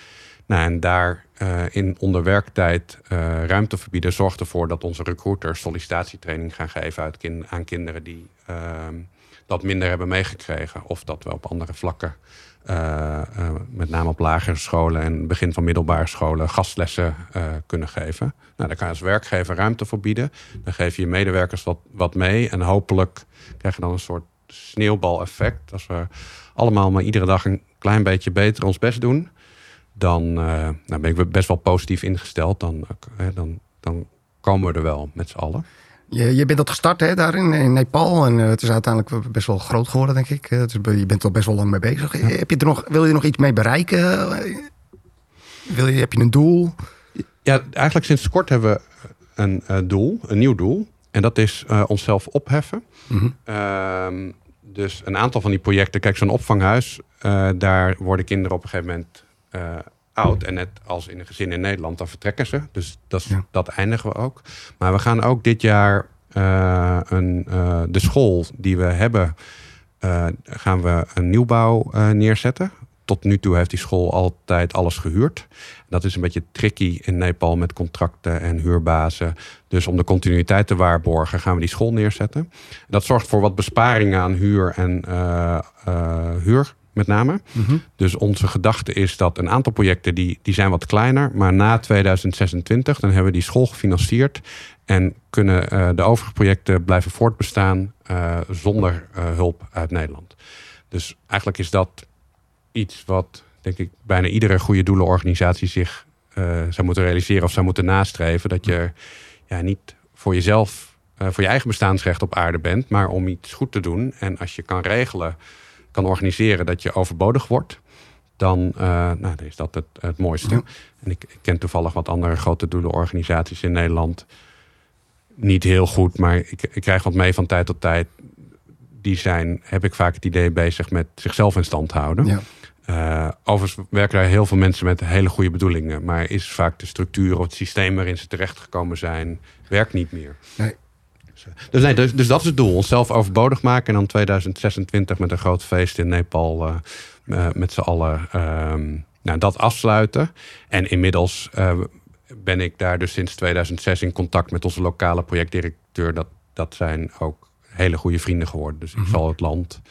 Nou, en daar in onder werktijd ruimte verbieden zorgt ervoor dat onze recruiters sollicitatietraining gaan geven aan kinderen die ehm, dat minder hebben meegekregen. Of dat we op andere vlakken, met name op lagere scholen en begin van middelbare scholen, gastlessen eh, kunnen geven. Nou, daar kan je als werkgever ruimte voor bieden. Dan geef je je medewerkers wat, wat mee. En hopelijk krijg je dan een soort sneeuwbaleffect. Als we allemaal maar iedere dag een klein beetje beter ons best doen, dan eh, nou ben ik best wel positief ingesteld. Dan, eh, dan, dan komen we er wel met z'n allen. Je, je bent dat gestart hè, daar in, in Nepal. En eh, het is uiteindelijk best wel groot geworden, denk ik. Eh, je bent er best wel lang mee bezig. Heb je er nog, wil je er nog iets mee bereiken? Wil je, heb je een doel? Ja, eigenlijk sinds kort hebben we een eh, doel, een nieuw doel. En dat is onszelf opheffen. Mhm. Ehm, dus een aantal van die projecten, kijk, zo'n opvanghuis, daar worden kinderen op een gegeven moment oud. En net als in een gezin in Nederland, dan vertrekken ze. Dus dat, Ja. dat eindigen we ook. Maar we gaan ook dit jaar eh, een, eh, de school die we hebben, eh, gaan we een nieuwbouw neerzetten. Tot nu toe heeft die school altijd alles gehuurd. Dat is een beetje tricky in Nepal met contracten en huurbazen. Dus om de continuïteit te waarborgen gaan we die school neerzetten. Dat zorgt voor wat besparingen aan huur en huur met name. Mhm. Dus onze gedachte is dat een aantal projecten die, die zijn wat kleiner. Maar na 2026 dan hebben we die school gefinancierd. En kunnen eh, de overige projecten blijven voortbestaan eh, zonder eh, hulp uit Nederland. Dus eigenlijk is dat iets wat denk ik bijna iedere goede doelenorganisatie zich zou moeten realiseren of zou moeten nastreven. Dat je ja, niet voor jezelf, voor je eigen bestaansrecht op aarde bent, maar om iets goed te doen. En als je kan regelen, kan organiseren dat je overbodig wordt, dan, eh, nou, dan is dat het, het mooiste. Ja. En ik, ik ken toevallig wat andere grote doelenorganisaties in Nederland. Niet heel goed, maar ik, ik krijg wat mee van tijd tot tijd. Die zijn, heb ik vaak het idee, bezig met zichzelf in stand houden. Ja. Eh, overigens werken daar heel veel mensen met hele goede bedoelingen. Maar is vaak de structuur of het systeem waarin ze terechtgekomen zijn, werkt niet meer. Nee. Dus, nee, dus, dus dat is het doel. Onszelf overbodig maken. En dan 2026 met een groot feest in Nepal eh, eh, met z'n allen ehm, nou, dat afsluiten. En inmiddels eh, ben ik daar dus sinds 2006 in contact met onze lokale projectdirecteur. Dat, dat zijn ook hele goede vrienden geworden. Dus ik zal het land,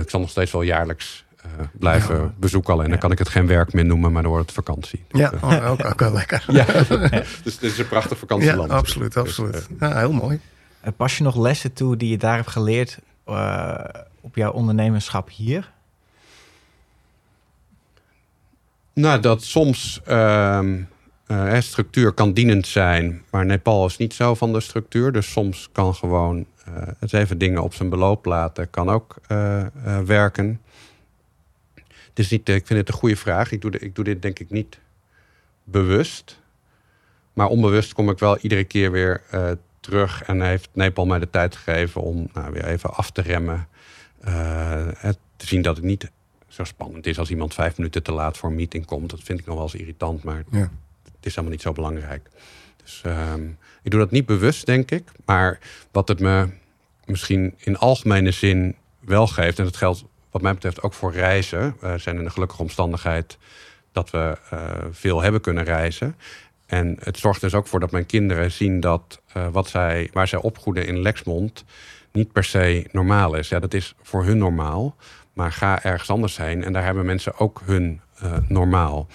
ik zal nog steeds wel jaarlijks blijven Ja. bezoeken. Alleen dan Ja. kan ik het geen werk meer noemen, maar dan wordt het vakantie. Ja, Dus, oh, ook, ook wel lekker. ja. dus het is een prachtig Ja, vakantieland. absoluut, Dus, absoluut. Ja, heel mooi. En pas je nog lessen toe die je daar hebt geleerd eh, op jouw ondernemerschap hier? Nou, dat soms ehm, eh, structuur kan dienend zijn, maar Nepal is niet zo van de structuur. Dus soms kan gewoon het even dingen op zijn beloop laten, kan ook werken. Het is niet, ik vind het een goede vraag. Ik doe, ik doe dit denk ik niet bewust. Maar onbewust kom ik wel iedere keer weer terug. En heeft Nepal mij de tijd gegeven om nou, weer even af te remmen. te zien dat het niet zo spannend is als iemand vijf minuten te laat voor een meeting komt. Dat vind ik nog wel eens irritant, maar ja. het is allemaal niet zo belangrijk. Dus ehm, ik doe dat niet bewust, denk ik. Maar wat het me misschien in algemene zin wel geeft, en dat geldt wat mij betreft ook voor reizen. We zijn in de gelukkige omstandigheid dat we uh, veel hebben kunnen reizen. En het zorgt dus ook voor dat mijn kinderen zien dat uh, wat zij, waar zij opgroeien in Lexmond niet per se normaal is. Ja, dat is voor hun normaal. Maar ga ergens anders heen en daar hebben mensen ook hun uh, normaal.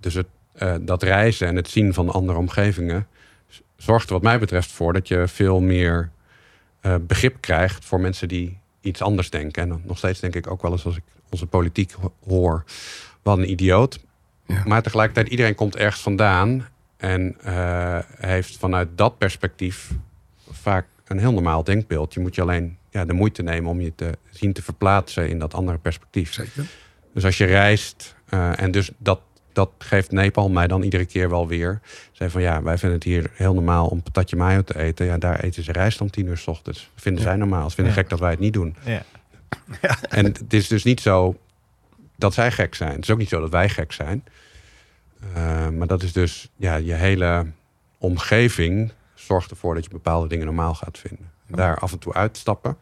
Dus het, uh, dat reizen en het zien van andere omgevingen zorgt er wat mij betreft voor dat je veel meer begrip krijgt voor mensen die iets anders denken. En nog steeds denk ik ook wel eens als ik onze politiek hoor, wat een idioot. Ja. Maar tegelijkertijd, iedereen komt ergens vandaan en heeft vanuit dat perspectief vaak een heel normaal denkbeeld. Je moet je alleen ja, de moeite nemen om je te zien te verplaatsen in dat andere perspectief. Zeker. Dus als je reist, uh, en dus dat, dat geeft Nepal mij dan iedere keer wel weer. Van ja, wij vinden het hier heel normaal om patatje mayo te eten. Ja, daar eten ze rijst om tien uur s ochtends. Vinden zij normaal. Ze vinden ja. gek dat wij het niet doen. Ja. En het is dus niet zo dat zij gek zijn. Het is ook niet zo dat wij gek zijn. Uh, maar dat is dus, ja, je hele omgeving zorgt ervoor dat je bepaalde dingen normaal gaat vinden. Daar af en toe uitstappen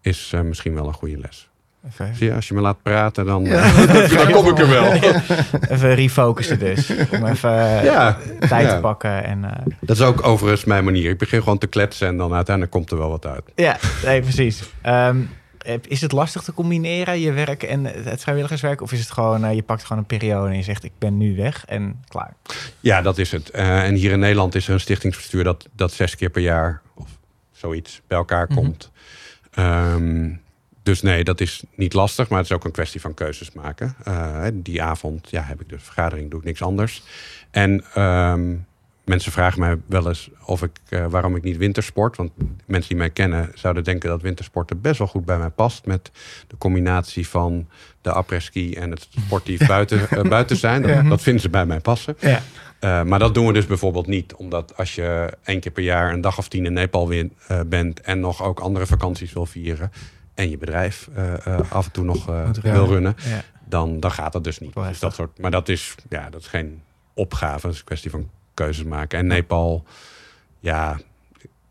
is uh, misschien wel een goede les. Even. Zie je, als je me laat praten, dan, ja. dan kom ik er wel. Even refocussen dus. Om even ja. tijd te pakken. En, uh... Dat is ook overigens mijn manier. Ik begin gewoon te kletsen en dan uiteindelijk komt er wel wat uit. Ja, nee, precies. Um, is het lastig te combineren, je werk en het vrijwilligerswerk? Of is het gewoon, uh, je pakt gewoon een periode en je zegt, ik ben nu weg en klaar? Ja, dat is het. Uh, en hier in Nederland is er een stichtingsbestuur dat, dat zes keer per jaar of zoiets bij elkaar mm -hmm. komt. Um, dus nee, dat is niet lastig, maar het is ook een kwestie van keuzes maken. Uh, die avond ja, heb ik de vergadering, doe ik niks anders. En um, mensen vragen mij wel eens of ik, uh, waarom ik niet wintersport. Want mensen die mij kennen zouden denken dat wintersporten best wel goed bij mij past. Met de combinatie van de après-ski en het sportief buiten, uh, buiten zijn. Dat, dat, vinden ze bij mij passen. Ja. Uh, maar dat doen we dus bijvoorbeeld niet. Omdat als je één keer per jaar een dag of tien in Nepal bent... en nog ook andere vakanties wil vieren... en je bedrijf af en toe nog wil runnen... Ja. Dan, dan gaat dat dus niet. Dus dat soort, maar dat is, ja, dat is geen opgave. Dat is een kwestie van keuzes maken. En Nepal, ja,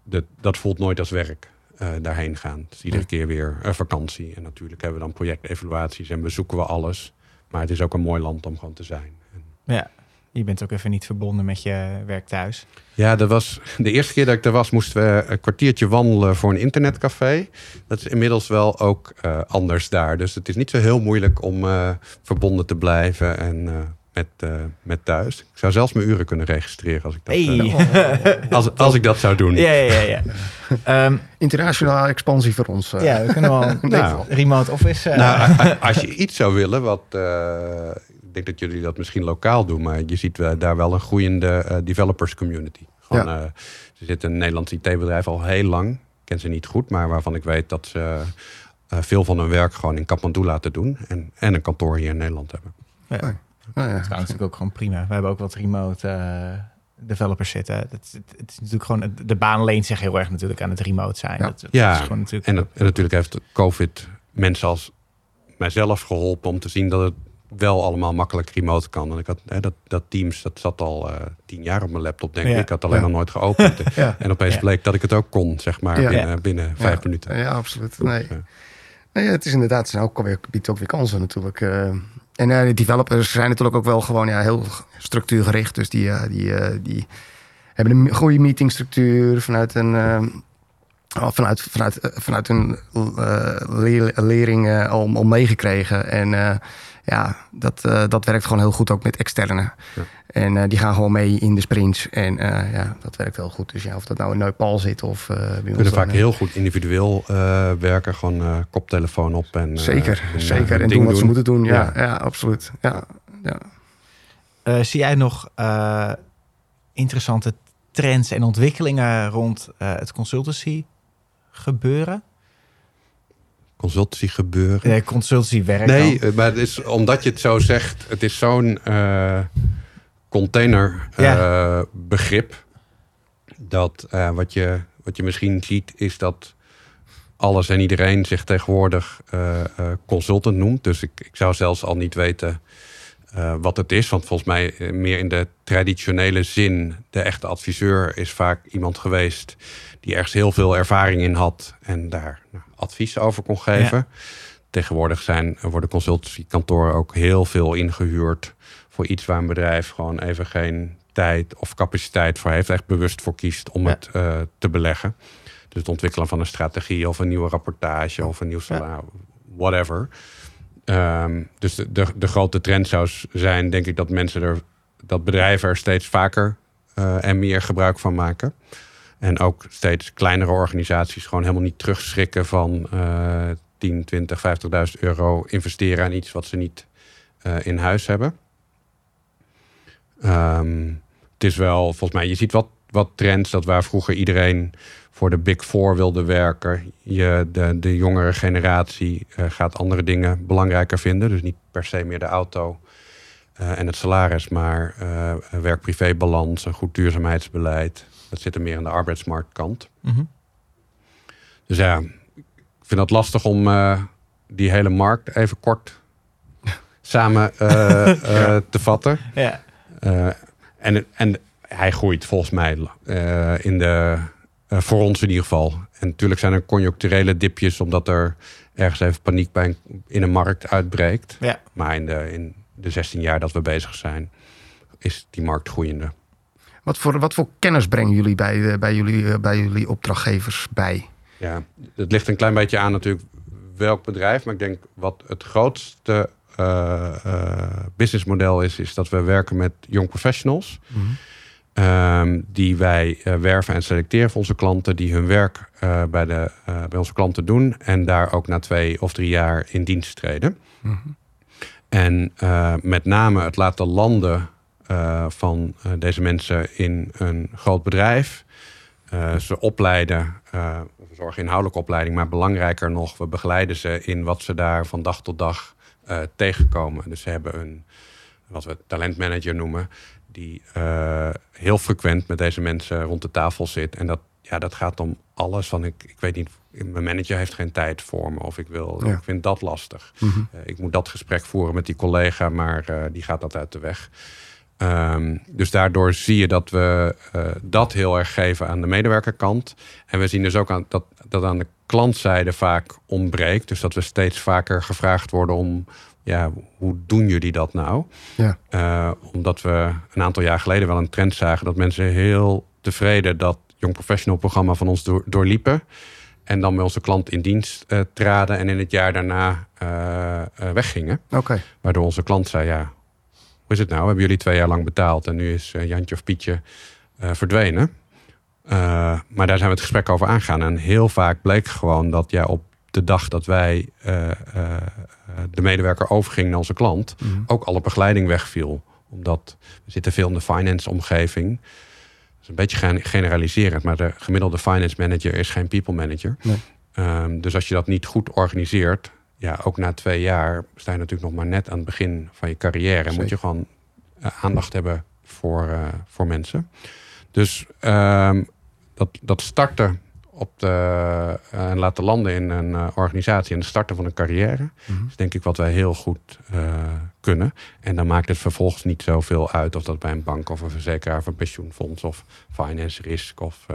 dat, dat voelt nooit als werk. Uh, daarheen gaan. Dus iedere keer weer een vakantie. En natuurlijk hebben we dan projectevaluaties en bezoeken we alles. Maar het is ook een mooi land om gewoon te zijn. Ja, je bent ook even niet verbonden met je werk thuis. Ja, dat was de eerste keer dat ik er was, moesten we een kwartiertje wandelen voor een internetcafé. Dat is inmiddels wel ook uh, anders daar. Dus het is niet zo heel moeilijk om verbonden te blijven en met, uh, met thuis. Ik zou zelfs mijn uren kunnen registreren als ik dat, hey. uh, als, als ik dat zou doen. Ja, ja, ja. ja. um, Internationale expansie voor ons. Uh. Ja, we kunnen wel nou, remote office. Nou, als je iets zou willen, wat ik denk dat jullie dat misschien lokaal doen, maar je ziet daar wel een groeiende developers community. Gewoon, ja. er zit een Nederlands IT-bedrijf al heel lang. Ik ken ze niet goed, maar waarvan ik weet dat ze veel van hun werk gewoon in Kathmandu laten doen en, en een kantoor hier in Nederland hebben. Ja. Oh, ja. Dat is natuurlijk ook gewoon prima. We hebben ook wat remote uh, developers zitten. Het, het, het, is natuurlijk gewoon, de baan leent zich heel erg natuurlijk aan het remote zijn. Ja, dat, dat ja. is gewoon natuurlijk en, dat, en natuurlijk heeft COVID mensen als mijzelf geholpen om te zien dat het wel allemaal makkelijk remote kan. En ik had hè, dat, dat Teams, dat zat al uh, tien jaar op mijn laptop, denk ik. Ja. Ik had alleen ja. nog nooit geopend. ja. En opeens bleek dat ik het ook kon, zeg maar, binnen, binnen vijf minuten. Ja, absoluut. Nee. nee het is inderdaad, het zijn ook alweer, biedt ook weer kansen natuurlijk. Uh, en uh, de developers zijn natuurlijk ook wel gewoon ja, heel structuurgericht. Dus die, uh, die, uh, die hebben een goede meetingstructuur vanuit een. vanuit, vanuit, vanuit hun leerling al, al meegekregen. En ja, dat, dat werkt gewoon heel goed ook met externe. Ja. En die gaan gewoon mee in de sprints. En ja, dat werkt heel goed. Dus ja, of dat nou in Neupal zit of uh, We kunnen vaak heel goed individueel uh, werken. Gewoon uh, koptelefoon op. En, zeker, zeker. En doen wat doen. ze moeten doen. Ja, ja. ja absoluut. Ja, ja. Eh, zie jij nog eh, interessante trends en ontwikkelingen rond eh, het consultancy gebeuren? Consultancy gebeuren. Uh, consultancy werk. Nee, maar het is, omdat je het zo zegt, het is zo'n container ja. begrip. Dat wat, je, wat je misschien ziet is dat alles en iedereen zich tegenwoordig consultant noemt. Dus ik, ik zou zelfs al niet weten uh, wat het is. Want volgens mij eh, meer in de traditionele zin, de echte adviseur is vaak iemand geweest die ergens heel veel ervaring in had en daar nou, advies over kon geven. Tegenwoordig zijn, worden consultancykantoren ook heel veel ingehuurd voor iets waar een bedrijf gewoon even geen tijd of capaciteit voor heeft, echt bewust voor kiest om het uh, te beleggen. Dus het ontwikkelen van een strategie of een nieuwe rapportage of een nieuw salaris, whatever. Um, dus de, de, de, grote trend zou zijn, denk ik, dat mensen er, dat bedrijven er steeds vaker uh, en meer gebruik van maken. En ook steeds kleinere organisaties gewoon helemaal niet terugschrikken van uh, 10, 20, 50.000 euro investeren aan iets wat ze niet uh, in huis hebben. Um, het is wel, volgens mij, je ziet wat, wat trends dat waar vroeger iedereen voor de Big Four wilde werken. Je, de, de jongere generatie uh, gaat andere dingen belangrijker vinden. Dus niet per se meer de auto uh, en het salaris, maar werk-privé-balans, een goed duurzaamheidsbeleid. Dat zit er meer aan de arbeidsmarktkant. Mm -hmm. Dus ja, ik vind het lastig om die hele markt even kort samen ja. te vatten. Ja. en, en hij groeit volgens mij in de voor ons in ieder geval. En natuurlijk zijn er conjuncturele dipjes, omdat er ergens even paniek bij een, in een markt uitbreekt. Ja. Maar in de, in de 16 jaar dat we bezig zijn, is die markt groeiende. Wat voor, wat voor kennis brengen jullie bij, eh, bij, jullie, eh, bij jullie opdrachtgevers bij? Ja, het ligt een klein beetje aan natuurlijk welk bedrijf. Maar ik denk wat het grootste uh, uh, businessmodel is, is dat we werken met young professionals. Mm -hmm. Um, die wij uh, werven en selecteren voor onze klanten, die hun werk uh, bij, de, uh, bij onze klanten doen en daar ook na twee of drie jaar in dienst treden. Mm -hmm. En met name het laten landen van deze mensen in een groot bedrijf. ze opleiden, we zorgen inhoudelijke opleiding, maar belangrijker nog, we begeleiden ze in wat ze daar van dag tot dag tegenkomen. Dus ze hebben een, wat we talentmanager noemen die heel frequent met deze mensen rond de tafel zit. En dat, ja, dat gaat om alles van ik, ik weet niet, mijn manager heeft geen tijd voor me of ik wil, ja. ik vind dat lastig. Mm -hmm. uh, ik moet dat gesprek voeren met die collega, maar uh, die gaat dat uit de weg. Um, dus daardoor zie je dat we dat heel erg geven aan de medewerkerkant. En we zien dus ook aan, dat dat aan de klantzijde vaak ontbreekt. Dus dat we steeds vaker gevraagd worden om ja, hoe doen jullie dat nou? Ja. Uh, omdat we een aantal jaar geleden wel een trend zagen dat mensen heel tevreden dat Young Professional programma van ons door, doorliepen. En dan bij onze klant in dienst uh, traden en in het jaar daarna uh, weggingen. Okay. Waardoor onze klant zei, ja, is het nou? Hebben jullie twee jaar lang betaald en nu is Jantje of Pietje verdwenen. maar daar zijn we het gesprek over aangaan. En heel vaak bleek gewoon dat ja, op de dag dat wij de medewerker overging naar onze klant, mm. ook alle begeleiding wegviel. Omdat we zitten veel in de finance omgeving. Dat is een beetje generaliserend, maar de gemiddelde finance manager is geen people manager. Nee. Um, dus als je dat niet goed organiseert, ja, ook na twee jaar sta je natuurlijk nog maar net aan het begin van je carrière. En moet je gewoon uh, aandacht hebben voor, voor mensen. Dus um, dat, dat starten op de, uh, en laten landen in een organisatie en starten van een carrière. Mm -hmm. is denk ik wat wij heel goed kunnen. En dan maakt het vervolgens niet zoveel uit of dat bij een bank of een verzekeraar of een pensioenfonds of finance risk of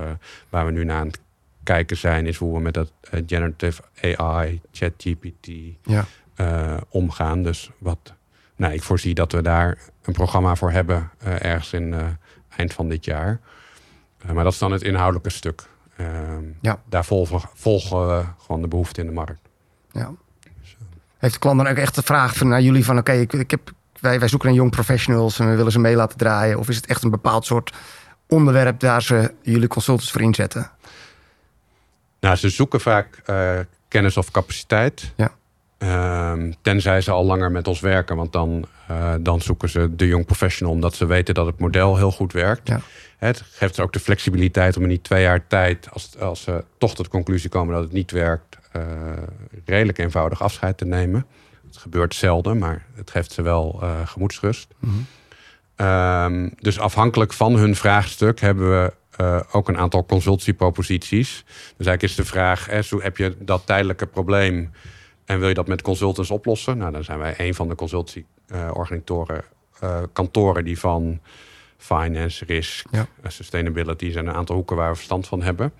waar we nu naar aan het kijken zijn, is hoe we met dat generative AI, ChatGPT ja. omgaan. Dus wat, nou, ik voorzie dat we daar een programma voor hebben ergens in eind van dit jaar. maar dat is dan het inhoudelijke stuk. Uh, ja. Daar volgen, volgen we gewoon de behoefte in de markt. Ja. Heeft de klant dan ook echt de vraag van, naar jullie van... oké, okay, ik, ik heb, wij, wij zoeken naar young professionals... en we willen ze mee laten draaien? Of is het echt een bepaald soort onderwerp... daar ze jullie consultants voor inzetten? Nou, ze zoeken vaak uh, kennis of capaciteit. Ja. Ehm, tenzij ze al langer met ons werken, want dan, eh, dan zoeken ze de jong professional omdat ze weten dat het model heel goed werkt. Ja. Het geeft ze ook de flexibiliteit om in die twee jaar tijd, als, als ze toch tot de conclusie komen dat het niet werkt, eh, redelijk eenvoudig afscheid te nemen. Het gebeurt zelden, maar het geeft ze wel uh, gemoedsrust. Mhm. Ehm, dus afhankelijk van hun vraagstuk hebben we uh, ook een aantal consultieproposities. Dus eigenlijk is de vraag: hè, zo heb je dat tijdelijke probleem en wil je dat met consultants oplossen? Nou, dan zijn wij een van de consultieorganisatoren, uh, kantoren die van finance, risk, Ja. eh, sustainability zijn een aantal hoeken waar we verstand van hebben.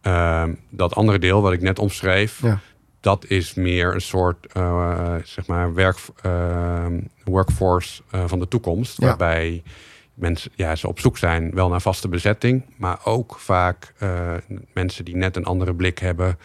Ehm, dat andere deel wat ik net omschreef, Ja. dat is meer een soort eh, zeg maar werk, ehm, workforce eh, van de toekomst. Ja. Waarbij mensen ja, ze op zoek zijn wel naar vaste bezetting, maar ook vaak eh, mensen die net een andere blik hebben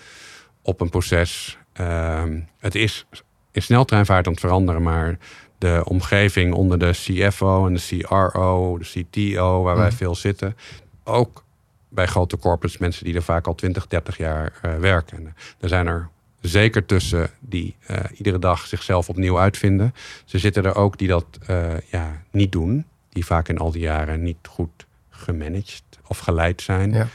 op een proces. Ehm, het is in sneltreinvaart aan het veranderen, maar de omgeving onder de CFO en de CRO, de CTO, waar wij Mhm. veel zitten, ook bij grote corporates mensen die er vaak al 20, 30 jaar eh, werken. En er zijn er zeker tussen die eh, iedere dag zichzelf opnieuw uitvinden. Ze zitten er ook die dat eh, ja, niet doen, die vaak in al die jaren niet goed gemanaged of geleid zijn. Ja.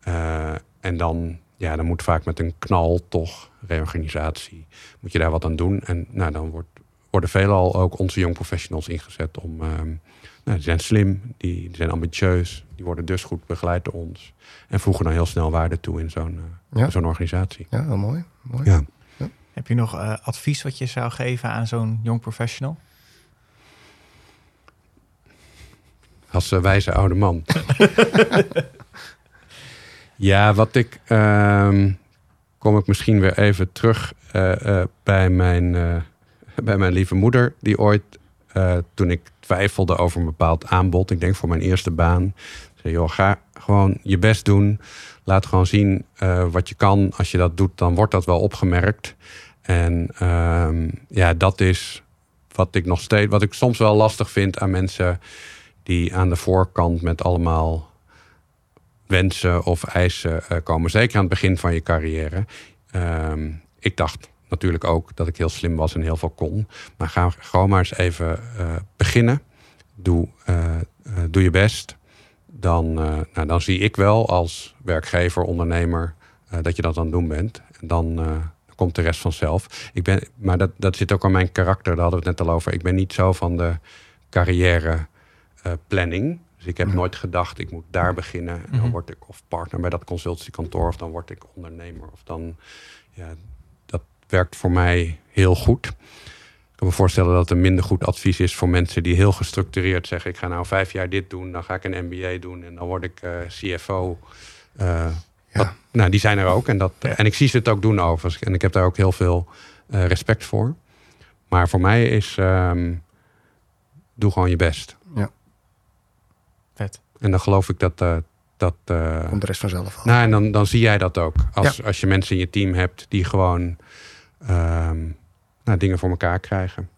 Eh, en dan, ja, dan moet vaak met een knal toch reorganisatie. Moet je daar wat aan doen. En nou, dan wordt, worden veelal ook onze young professionals ingezet om. ehm, nou, die zijn slim, die, die zijn ambitieus, die worden dus goed begeleid door ons. En voegen dan heel snel waarde toe in zo'n eh, Ja. zo'n organisatie. Ja, mooi. mooi. Ja. Heb je nog eh, advies wat je zou geven aan zo'n jong professional? Als eh, wijze oude man. ja, wat ik. ehm, kom ik misschien weer even terug eh, eh, bij, mijn, bij mijn lieve moeder. Die ooit, toen ik twijfelde over een bepaald aanbod. Ik denk voor mijn eerste baan. Zei, joh, ga gewoon je best doen. Laat gewoon zien wat je kan. Als je dat doet, dan wordt dat wel opgemerkt. En ehm, ja, dat is wat ik nog steeds. Wat ik soms wel lastig vind aan mensen die aan de voorkant met allemaal wensen of eisen eh, komen. Zeker aan het begin van je carrière. Ehm, ik dacht natuurlijk ook dat ik heel slim was en heel veel kon. Maar ga gewoon maar eens even eh, beginnen. Doe, eh, doe je best. Dan, nou, dan zie ik wel als werkgever, ondernemer, dat je dat aan het doen bent. En dan komt de rest vanzelf. Ik ben, maar dat, dat zit ook aan mijn karakter, daar hadden we het net al over. Ik ben niet zo van de carrière eh, planning. Dus ik heb Mhm. nooit gedacht, ik moet daar beginnen. En dan Mhm. word ik of partner bij dat consultiekantoor, of dan word ik ondernemer. Of dan, ja, dat werkt voor mij heel goed. Ik kan me voorstellen dat het een minder goed advies is voor mensen die heel gestructureerd zeggen: ik ga nou vijf jaar dit doen, dan ga ik een MBA doen en dan word ik eh, CFO. Eh, Ja. dat- nou, die zijn er ook. En, dat, Ja. en ik zie ze het ook doen overigens. En ik heb daar ook heel veel respect voor. Maar voor mij is, ehm, doe gewoon je best. Vet. En dan geloof ik dat... eh, dat eh, Komt de rest vanzelf al. nou, en dan, dan zie jij dat ook. Als, als je mensen in je team hebt die gewoon ehm, nou, dingen voor elkaar krijgen.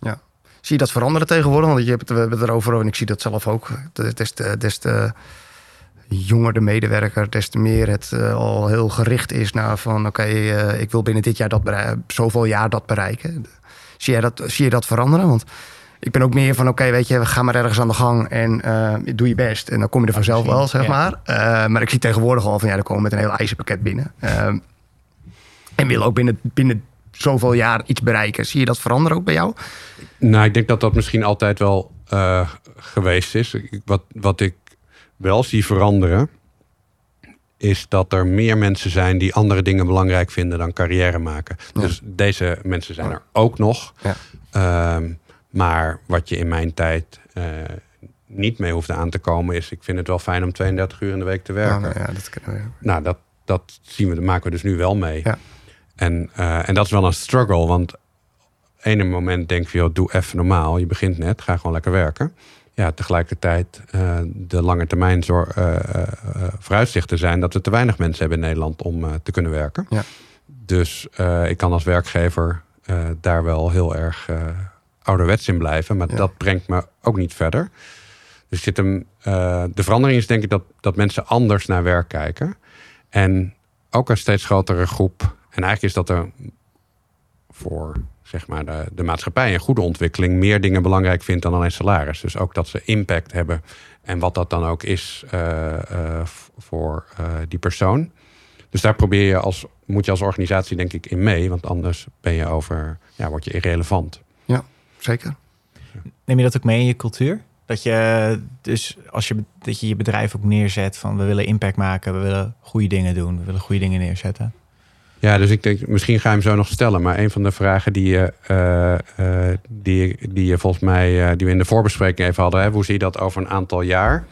Zie je dat veranderen tegenwoordig? Want je hebt het, we hebben het erover en ik zie dat zelf ook. Des te, des te jonger de medewerker, des te meer het eh, al heel gericht is naar van... oké, ik wil binnen dit jaar dat bereiken, zoveel jaar dat bereiken. Zie, jij dat, zie je dat veranderen? Want ik ben ook meer van, oké, weet je, we gaan maar ergens aan de gang en eh, doe je best. En dan kom je er vanzelf wel, zeg Ja. maar. Eh, maar ik zie tegenwoordig al van, ja, dan komen we met een heel eisenpakket binnen. Ehm, en willen ook binnen, binnen zoveel jaar iets bereiken. Zie je dat veranderen ook bij jou? Nou, ik denk dat dat misschien altijd wel eh, geweest is. Wat, wat ik wel zie veranderen, is dat er meer mensen zijn die andere dingen belangrijk vinden dan carrière maken. Ja. Dus deze mensen zijn er ook nog. Ja. Ehm, maar wat je in mijn tijd eh, niet mee hoefde aan te komen, is: ik vind het wel fijn om 32 uur in de week te werken. Ja, nou ja, dat. Nou, dat, dat zien we, dat maken we dus nu wel mee. Ja. En, eh, en dat is wel een struggle, want ene moment denk je, joh, doe even normaal. Je begint net, ga gewoon lekker werken. Ja, tegelijkertijd eh, de lange termijn zor- vooruitzichten zijn dat we te weinig mensen hebben in Nederland om te kunnen werken. Ja. Dus ik kan als werkgever daar wel heel erg ouderwets in blijven, maar Ja. dat brengt me ook niet verder. Dus zit hem, eh, de verandering is denk ik dat, dat mensen anders naar werk kijken. En ook een steeds grotere groep. En eigenlijk is dat er voor zeg maar, de, de maatschappij en goede ontwikkeling meer dingen belangrijk vindt dan alleen salaris. Dus ook dat ze impact hebben en wat dat dan ook is uh, uh, voor die persoon. Dus daar probeer je als, moet je als organisatie denk ik in mee, want anders ben je over, ja, word je irrelevant. Zeker. Neem je dat ook mee in je cultuur? Dat je dus als je, dat je je bedrijf ook neerzet van we willen impact maken, we willen goede dingen doen, we willen goede dingen neerzetten. Ja, dus ik denk, misschien ga je hem zo nog stellen. Maar een van de vragen die je, uh, uh, die, die je volgens mij, uh, die we in de voorbespreking even hadden, hè, hoe zie je dat over een aantal jaar?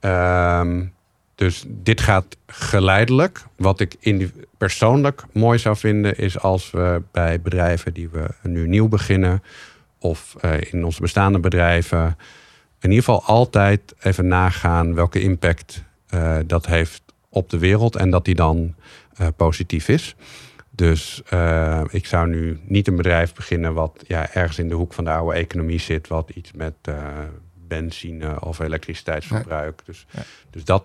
Ja. Um, dus dit gaat geleidelijk. Wat ik in persoonlijk mooi zou vinden, is als we bij bedrijven die we nu nieuw beginnen, of in onze bestaande bedrijven, in ieder geval altijd even nagaan welke impact dat heeft op de wereld. En dat die dan uh, positief is. Dus uh, ik zou nu niet een bedrijf beginnen wat ja, ergens in de hoek van de oude economie zit, wat iets met uh, benzine of elektriciteitsverbruik. Ja. Dus, ja. dus dat,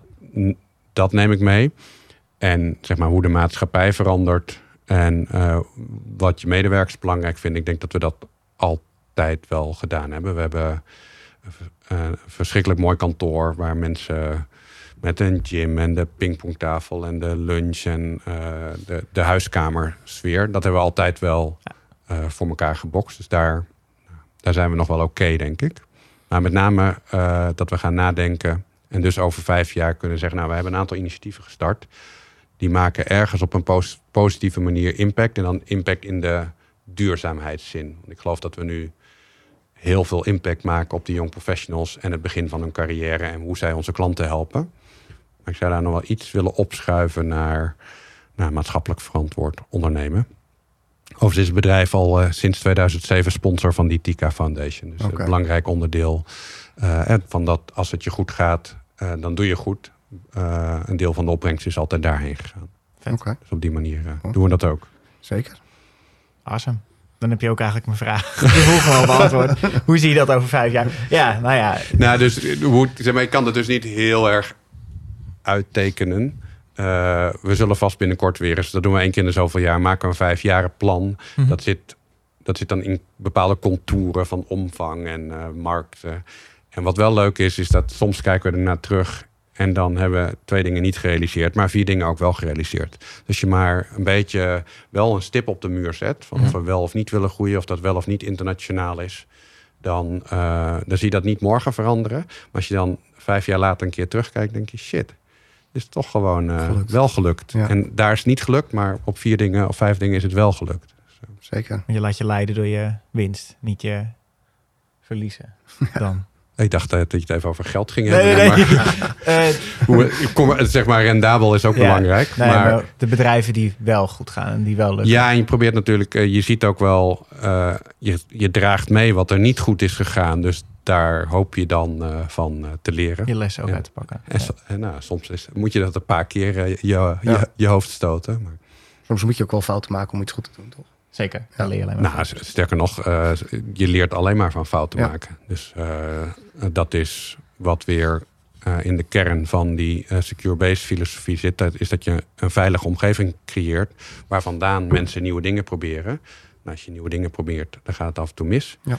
dat neem ik mee. En zeg maar hoe de maatschappij verandert en wat je medewerkers belangrijk vindt. Ik denk dat we dat wel gedaan hebben. We hebben een verschrikkelijk mooi kantoor waar mensen met een gym en de pingpongtafel en de lunch en uh, de, de huiskamersfeer. Dat hebben we altijd wel uh, voor elkaar gebokst. Dus daar, daar zijn we nog wel oké, okay, denk ik. Maar met name uh, dat we gaan nadenken en dus over vijf jaar kunnen zeggen... nou, we hebben een aantal initiatieven gestart. Die maken ergens op een pos positieve manier impact. En dan impact in de duurzaamheidszin. Ik geloof dat we nu heel veel impact maken op de young professionals... en het begin van hun carrière en hoe zij onze klanten helpen. Maar ik zou daar nog wel iets willen opschuiven naar, naar maatschappelijk verantwoord ondernemen. Overigens is het bedrijf al uh, sinds 2007 sponsor van die Tika Foundation. Dus okay. een belangrijk onderdeel uh, van dat als het je goed gaat, uh, dan doe je goed. een deel van de opbrengst is altijd daarheen gegaan. Okay. Dus op die manier doen we dat ook. Zeker. Awesome. Dan heb je ook eigenlijk mijn vraag gewoon beantwoord. hoe zie je dat over vijf jaar? Ja, nou ja. Nou, dus hoe, zeg maar, ik kan het dus niet heel erg uittekenen. Uh, we zullen vast binnenkort weer eens, dat doen we één keer in de zoveel jaar, maken we een vijfjaren plan. Mm -hmm. dat, zit, dat zit dan in bepaalde contouren van omvang en uh, markten. En wat wel leuk is, is dat soms kijken we ernaar terug en dan hebben we twee dingen niet gerealiseerd, maar vier dingen ook wel gerealiseerd. Dus je maar een beetje wel een stip op de muur zet. Van of we wel of niet willen groeien, of dat wel of niet internationaal is. Dan, uh, dan zie je dat niet morgen veranderen. Maar als je dan vijf jaar later een keer terugkijkt, denk je shit. Is toch gewoon uh, gelukt. wel gelukt. Ja. En daar is het niet gelukt, maar op vier dingen of vijf dingen is het wel gelukt. Zeker. Je laat je leiden door je winst, niet je verliezen. Dan. Ik dacht dat je het even over geld ging nee, hebben. Nee, nee. Maar, kom, zeg maar, rendabel is ook ja, belangrijk. Nee, maar, maar, de bedrijven die wel goed gaan en die wel lukken. Ja, en je probeert natuurlijk, je ziet ook wel, uh, je, je draagt mee wat er niet goed is gegaan. Dus daar hoop je dan uh, van te leren. Je les ook ja. uit te pakken. En, en nou, soms is, moet je dat een paar keer uh, je, je, je, hoofd stoten. Maar... Soms moet je ook wel fouten maken om iets goed te doen, toch? Zeker, ja. leer alleen maar. Nou, sterker nog, je leert alleen maar van fouten ja. maken. Dus dat is wat weer in de kern van die secure-based filosofie zit. Dat is dat je een veilige omgeving creëert... waar vandaan mensen nieuwe dingen proberen. Nou, als je nieuwe dingen probeert, dan gaat het af en toe mis. Ja.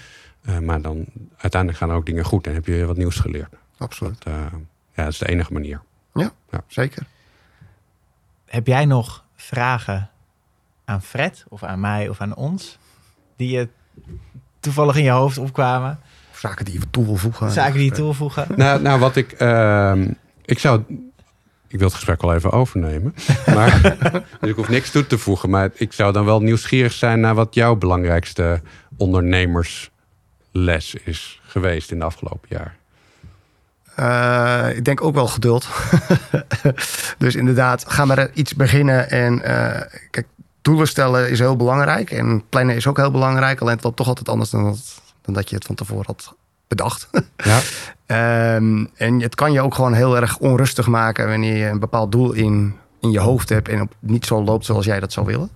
Uh, maar dan uiteindelijk gaan er ook dingen goed en heb je weer wat nieuws geleerd. Absoluut. Dat, uh, ja, dat is de enige manier. Ja, ja, zeker. Heb jij nog vragen aan Fred of aan mij of aan ons die je toevallig in je hoofd opkwamen? Zaken die je toe wil voegen? Zaken die je toe wil voegen? nou, nou, wat ik. Uh, ik zou. Ik wil het gesprek wel even overnemen. Maar, dus ik hoef niks toe te voegen. Maar ik zou dan wel nieuwsgierig zijn naar wat jouw belangrijkste ondernemers les is geweest in de afgelopen jaar? Uh, ik denk ook wel geduld. dus inderdaad, ga maar iets beginnen. En uh, kijk, doelen stellen is heel belangrijk. En plannen is ook heel belangrijk. Alleen het loopt toch altijd anders dan dat, dan dat je het van tevoren had bedacht. ja. um, en het kan je ook gewoon heel erg onrustig maken wanneer je een bepaald doel in, in je hoofd hebt en op niet zo loopt zoals jij dat zou willen.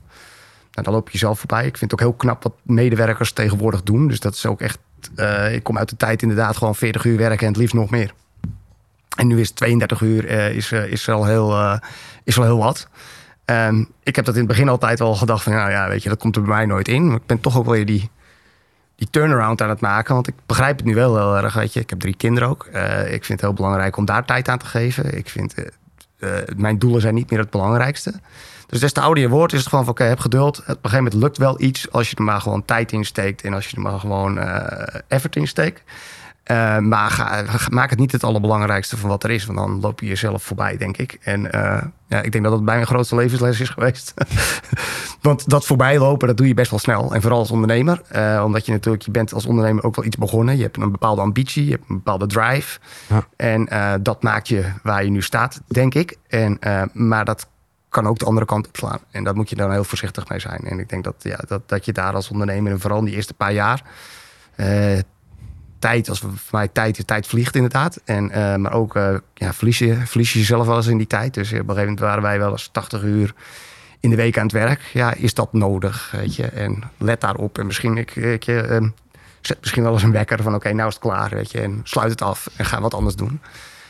Nou, dan loop je zelf voorbij. Ik vind het ook heel knap wat medewerkers tegenwoordig doen. Dus dat is ook echt uh, ik kom uit de tijd inderdaad gewoon 40 uur werken en het liefst nog meer. En nu is 32 uur uh, is, uh, is, al heel, is al heel wat. Ik heb dat in het begin altijd wel gedacht van, nou ja, weet je, dat komt er bij mij nooit in. Maar ik ben toch ook wel weer die, die turnaround aan het maken. Want ik begrijp het nu wel heel erg, weet je. Ik heb drie kinderen ook. Eh, ik vind het heel belangrijk om daar tijd aan te geven. Ik vind, eh, eh, mijn doelen zijn niet meer het belangrijkste. Dus des te ouder je wordt, is het gewoon van, oké, heb geduld. Op een gegeven moment lukt wel iets als je er maar gewoon tijd in steekt. En als je er maar gewoon effort in steekt. Uh, maar ga, maak het niet het allerbelangrijkste van wat er is. Want dan loop je jezelf voorbij, denk ik. En uh, ja, ik denk dat dat bij mijn grootste levensles is geweest. want dat voorbij lopen, dat doe je best wel snel. En vooral als ondernemer. Uh, omdat je natuurlijk, je bent als ondernemer ook wel iets begonnen. Je hebt een bepaalde ambitie, je hebt een bepaalde drive. Ja. En dat maakt je waar je nu staat, denk ik. En, maar dat kan ook de andere kant op slaan. En daar moet je dan heel voorzichtig mee zijn. En ik denk dat, ja, dat, dat je daar als ondernemer, en vooral in die eerste paar jaar tijd, als we, voor mij tijd, de tijd vliegt inderdaad. En, uh, maar ook uh, ja, verlies, je, verlies je jezelf wel eens in die tijd. Dus op een gegeven moment waren wij wel eens 80 uur in de week aan het werk. Ja, is dat nodig? Weet je? En let daarop. En misschien, ik, ik, uh, zet misschien wel eens een wekker van oké, okay, nou is het klaar. Weet je? En sluit het af en ga wat anders doen.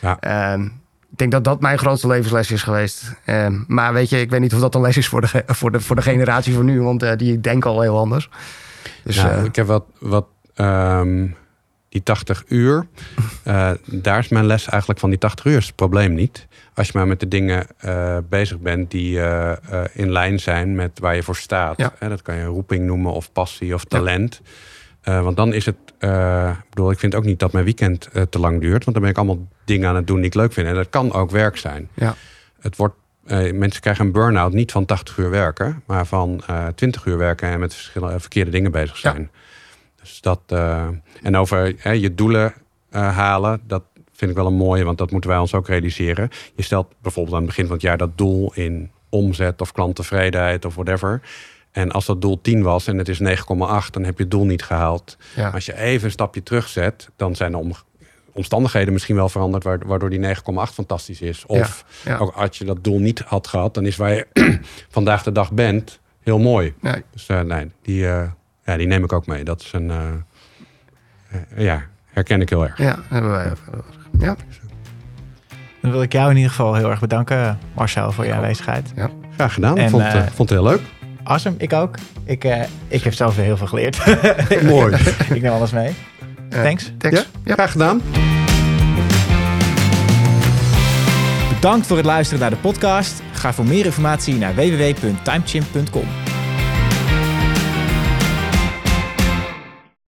Ja. Ehm, ik denk dat dat mijn grootste levensles is geweest. Um, maar weet je, ik weet niet of dat een les is voor de, voor de, voor de generatie van nu. Want die denken al heel anders. Dus, nou, ik heb wat... wat um die 80 uur, uh, daar is mijn les eigenlijk van die 80 uur is het probleem niet. Als je maar met de dingen uh, bezig bent die uh, in lijn zijn met waar je voor staat. Ja. dat kan je roeping noemen of passie of talent. Ja. want dan is het, ik bedoel, ik vind ook niet dat mijn weekend te lang duurt. Want dan ben ik allemaal dingen aan het doen die ik leuk vind. En dat kan ook werk zijn. Ja. Het wordt mensen krijgen een burn-out niet van 80 uur werken, maar van uh, 20 uur werken en met verschillende verkeerde dingen bezig zijn. Ja. Dus dat, uh, en over hè, je doelen uh, halen, dat vind ik wel een mooie, want dat moeten wij ons ook realiseren. Je stelt bijvoorbeeld aan het begin van het jaar dat doel in omzet of klanttevredenheid of whatever. En als dat doel 10 was en het is 9,8, dan heb je het doel niet gehaald. Ja. Als je even een stapje terugzet, dan zijn de om, omstandigheden misschien wel veranderd, waardoor die 9,8 fantastisch is. Of ja, ja. ook als je dat doel niet had gehad, dan is waar je vandaag de dag bent heel mooi. Nee. Dus uh, nee, die, uh, ja, die neem ik ook mee. Dat is een. Uh, ja, herken ik heel erg. Ja, hebben wij. Ja. Dan wil ik jou in ieder geval heel erg bedanken, Marcel, voor je aanwezigheid. Ja. Graag gedaan. En, vond, uh, vond het heel leuk. Awesome, ik ook. Ik, uh, ik heb zelf weer heel veel geleerd. Mooi. ik neem alles mee. thanks. thanks. Ja, ja, graag gedaan. Bedankt voor het luisteren naar de podcast. Ga voor meer informatie naar www.timechimp.com.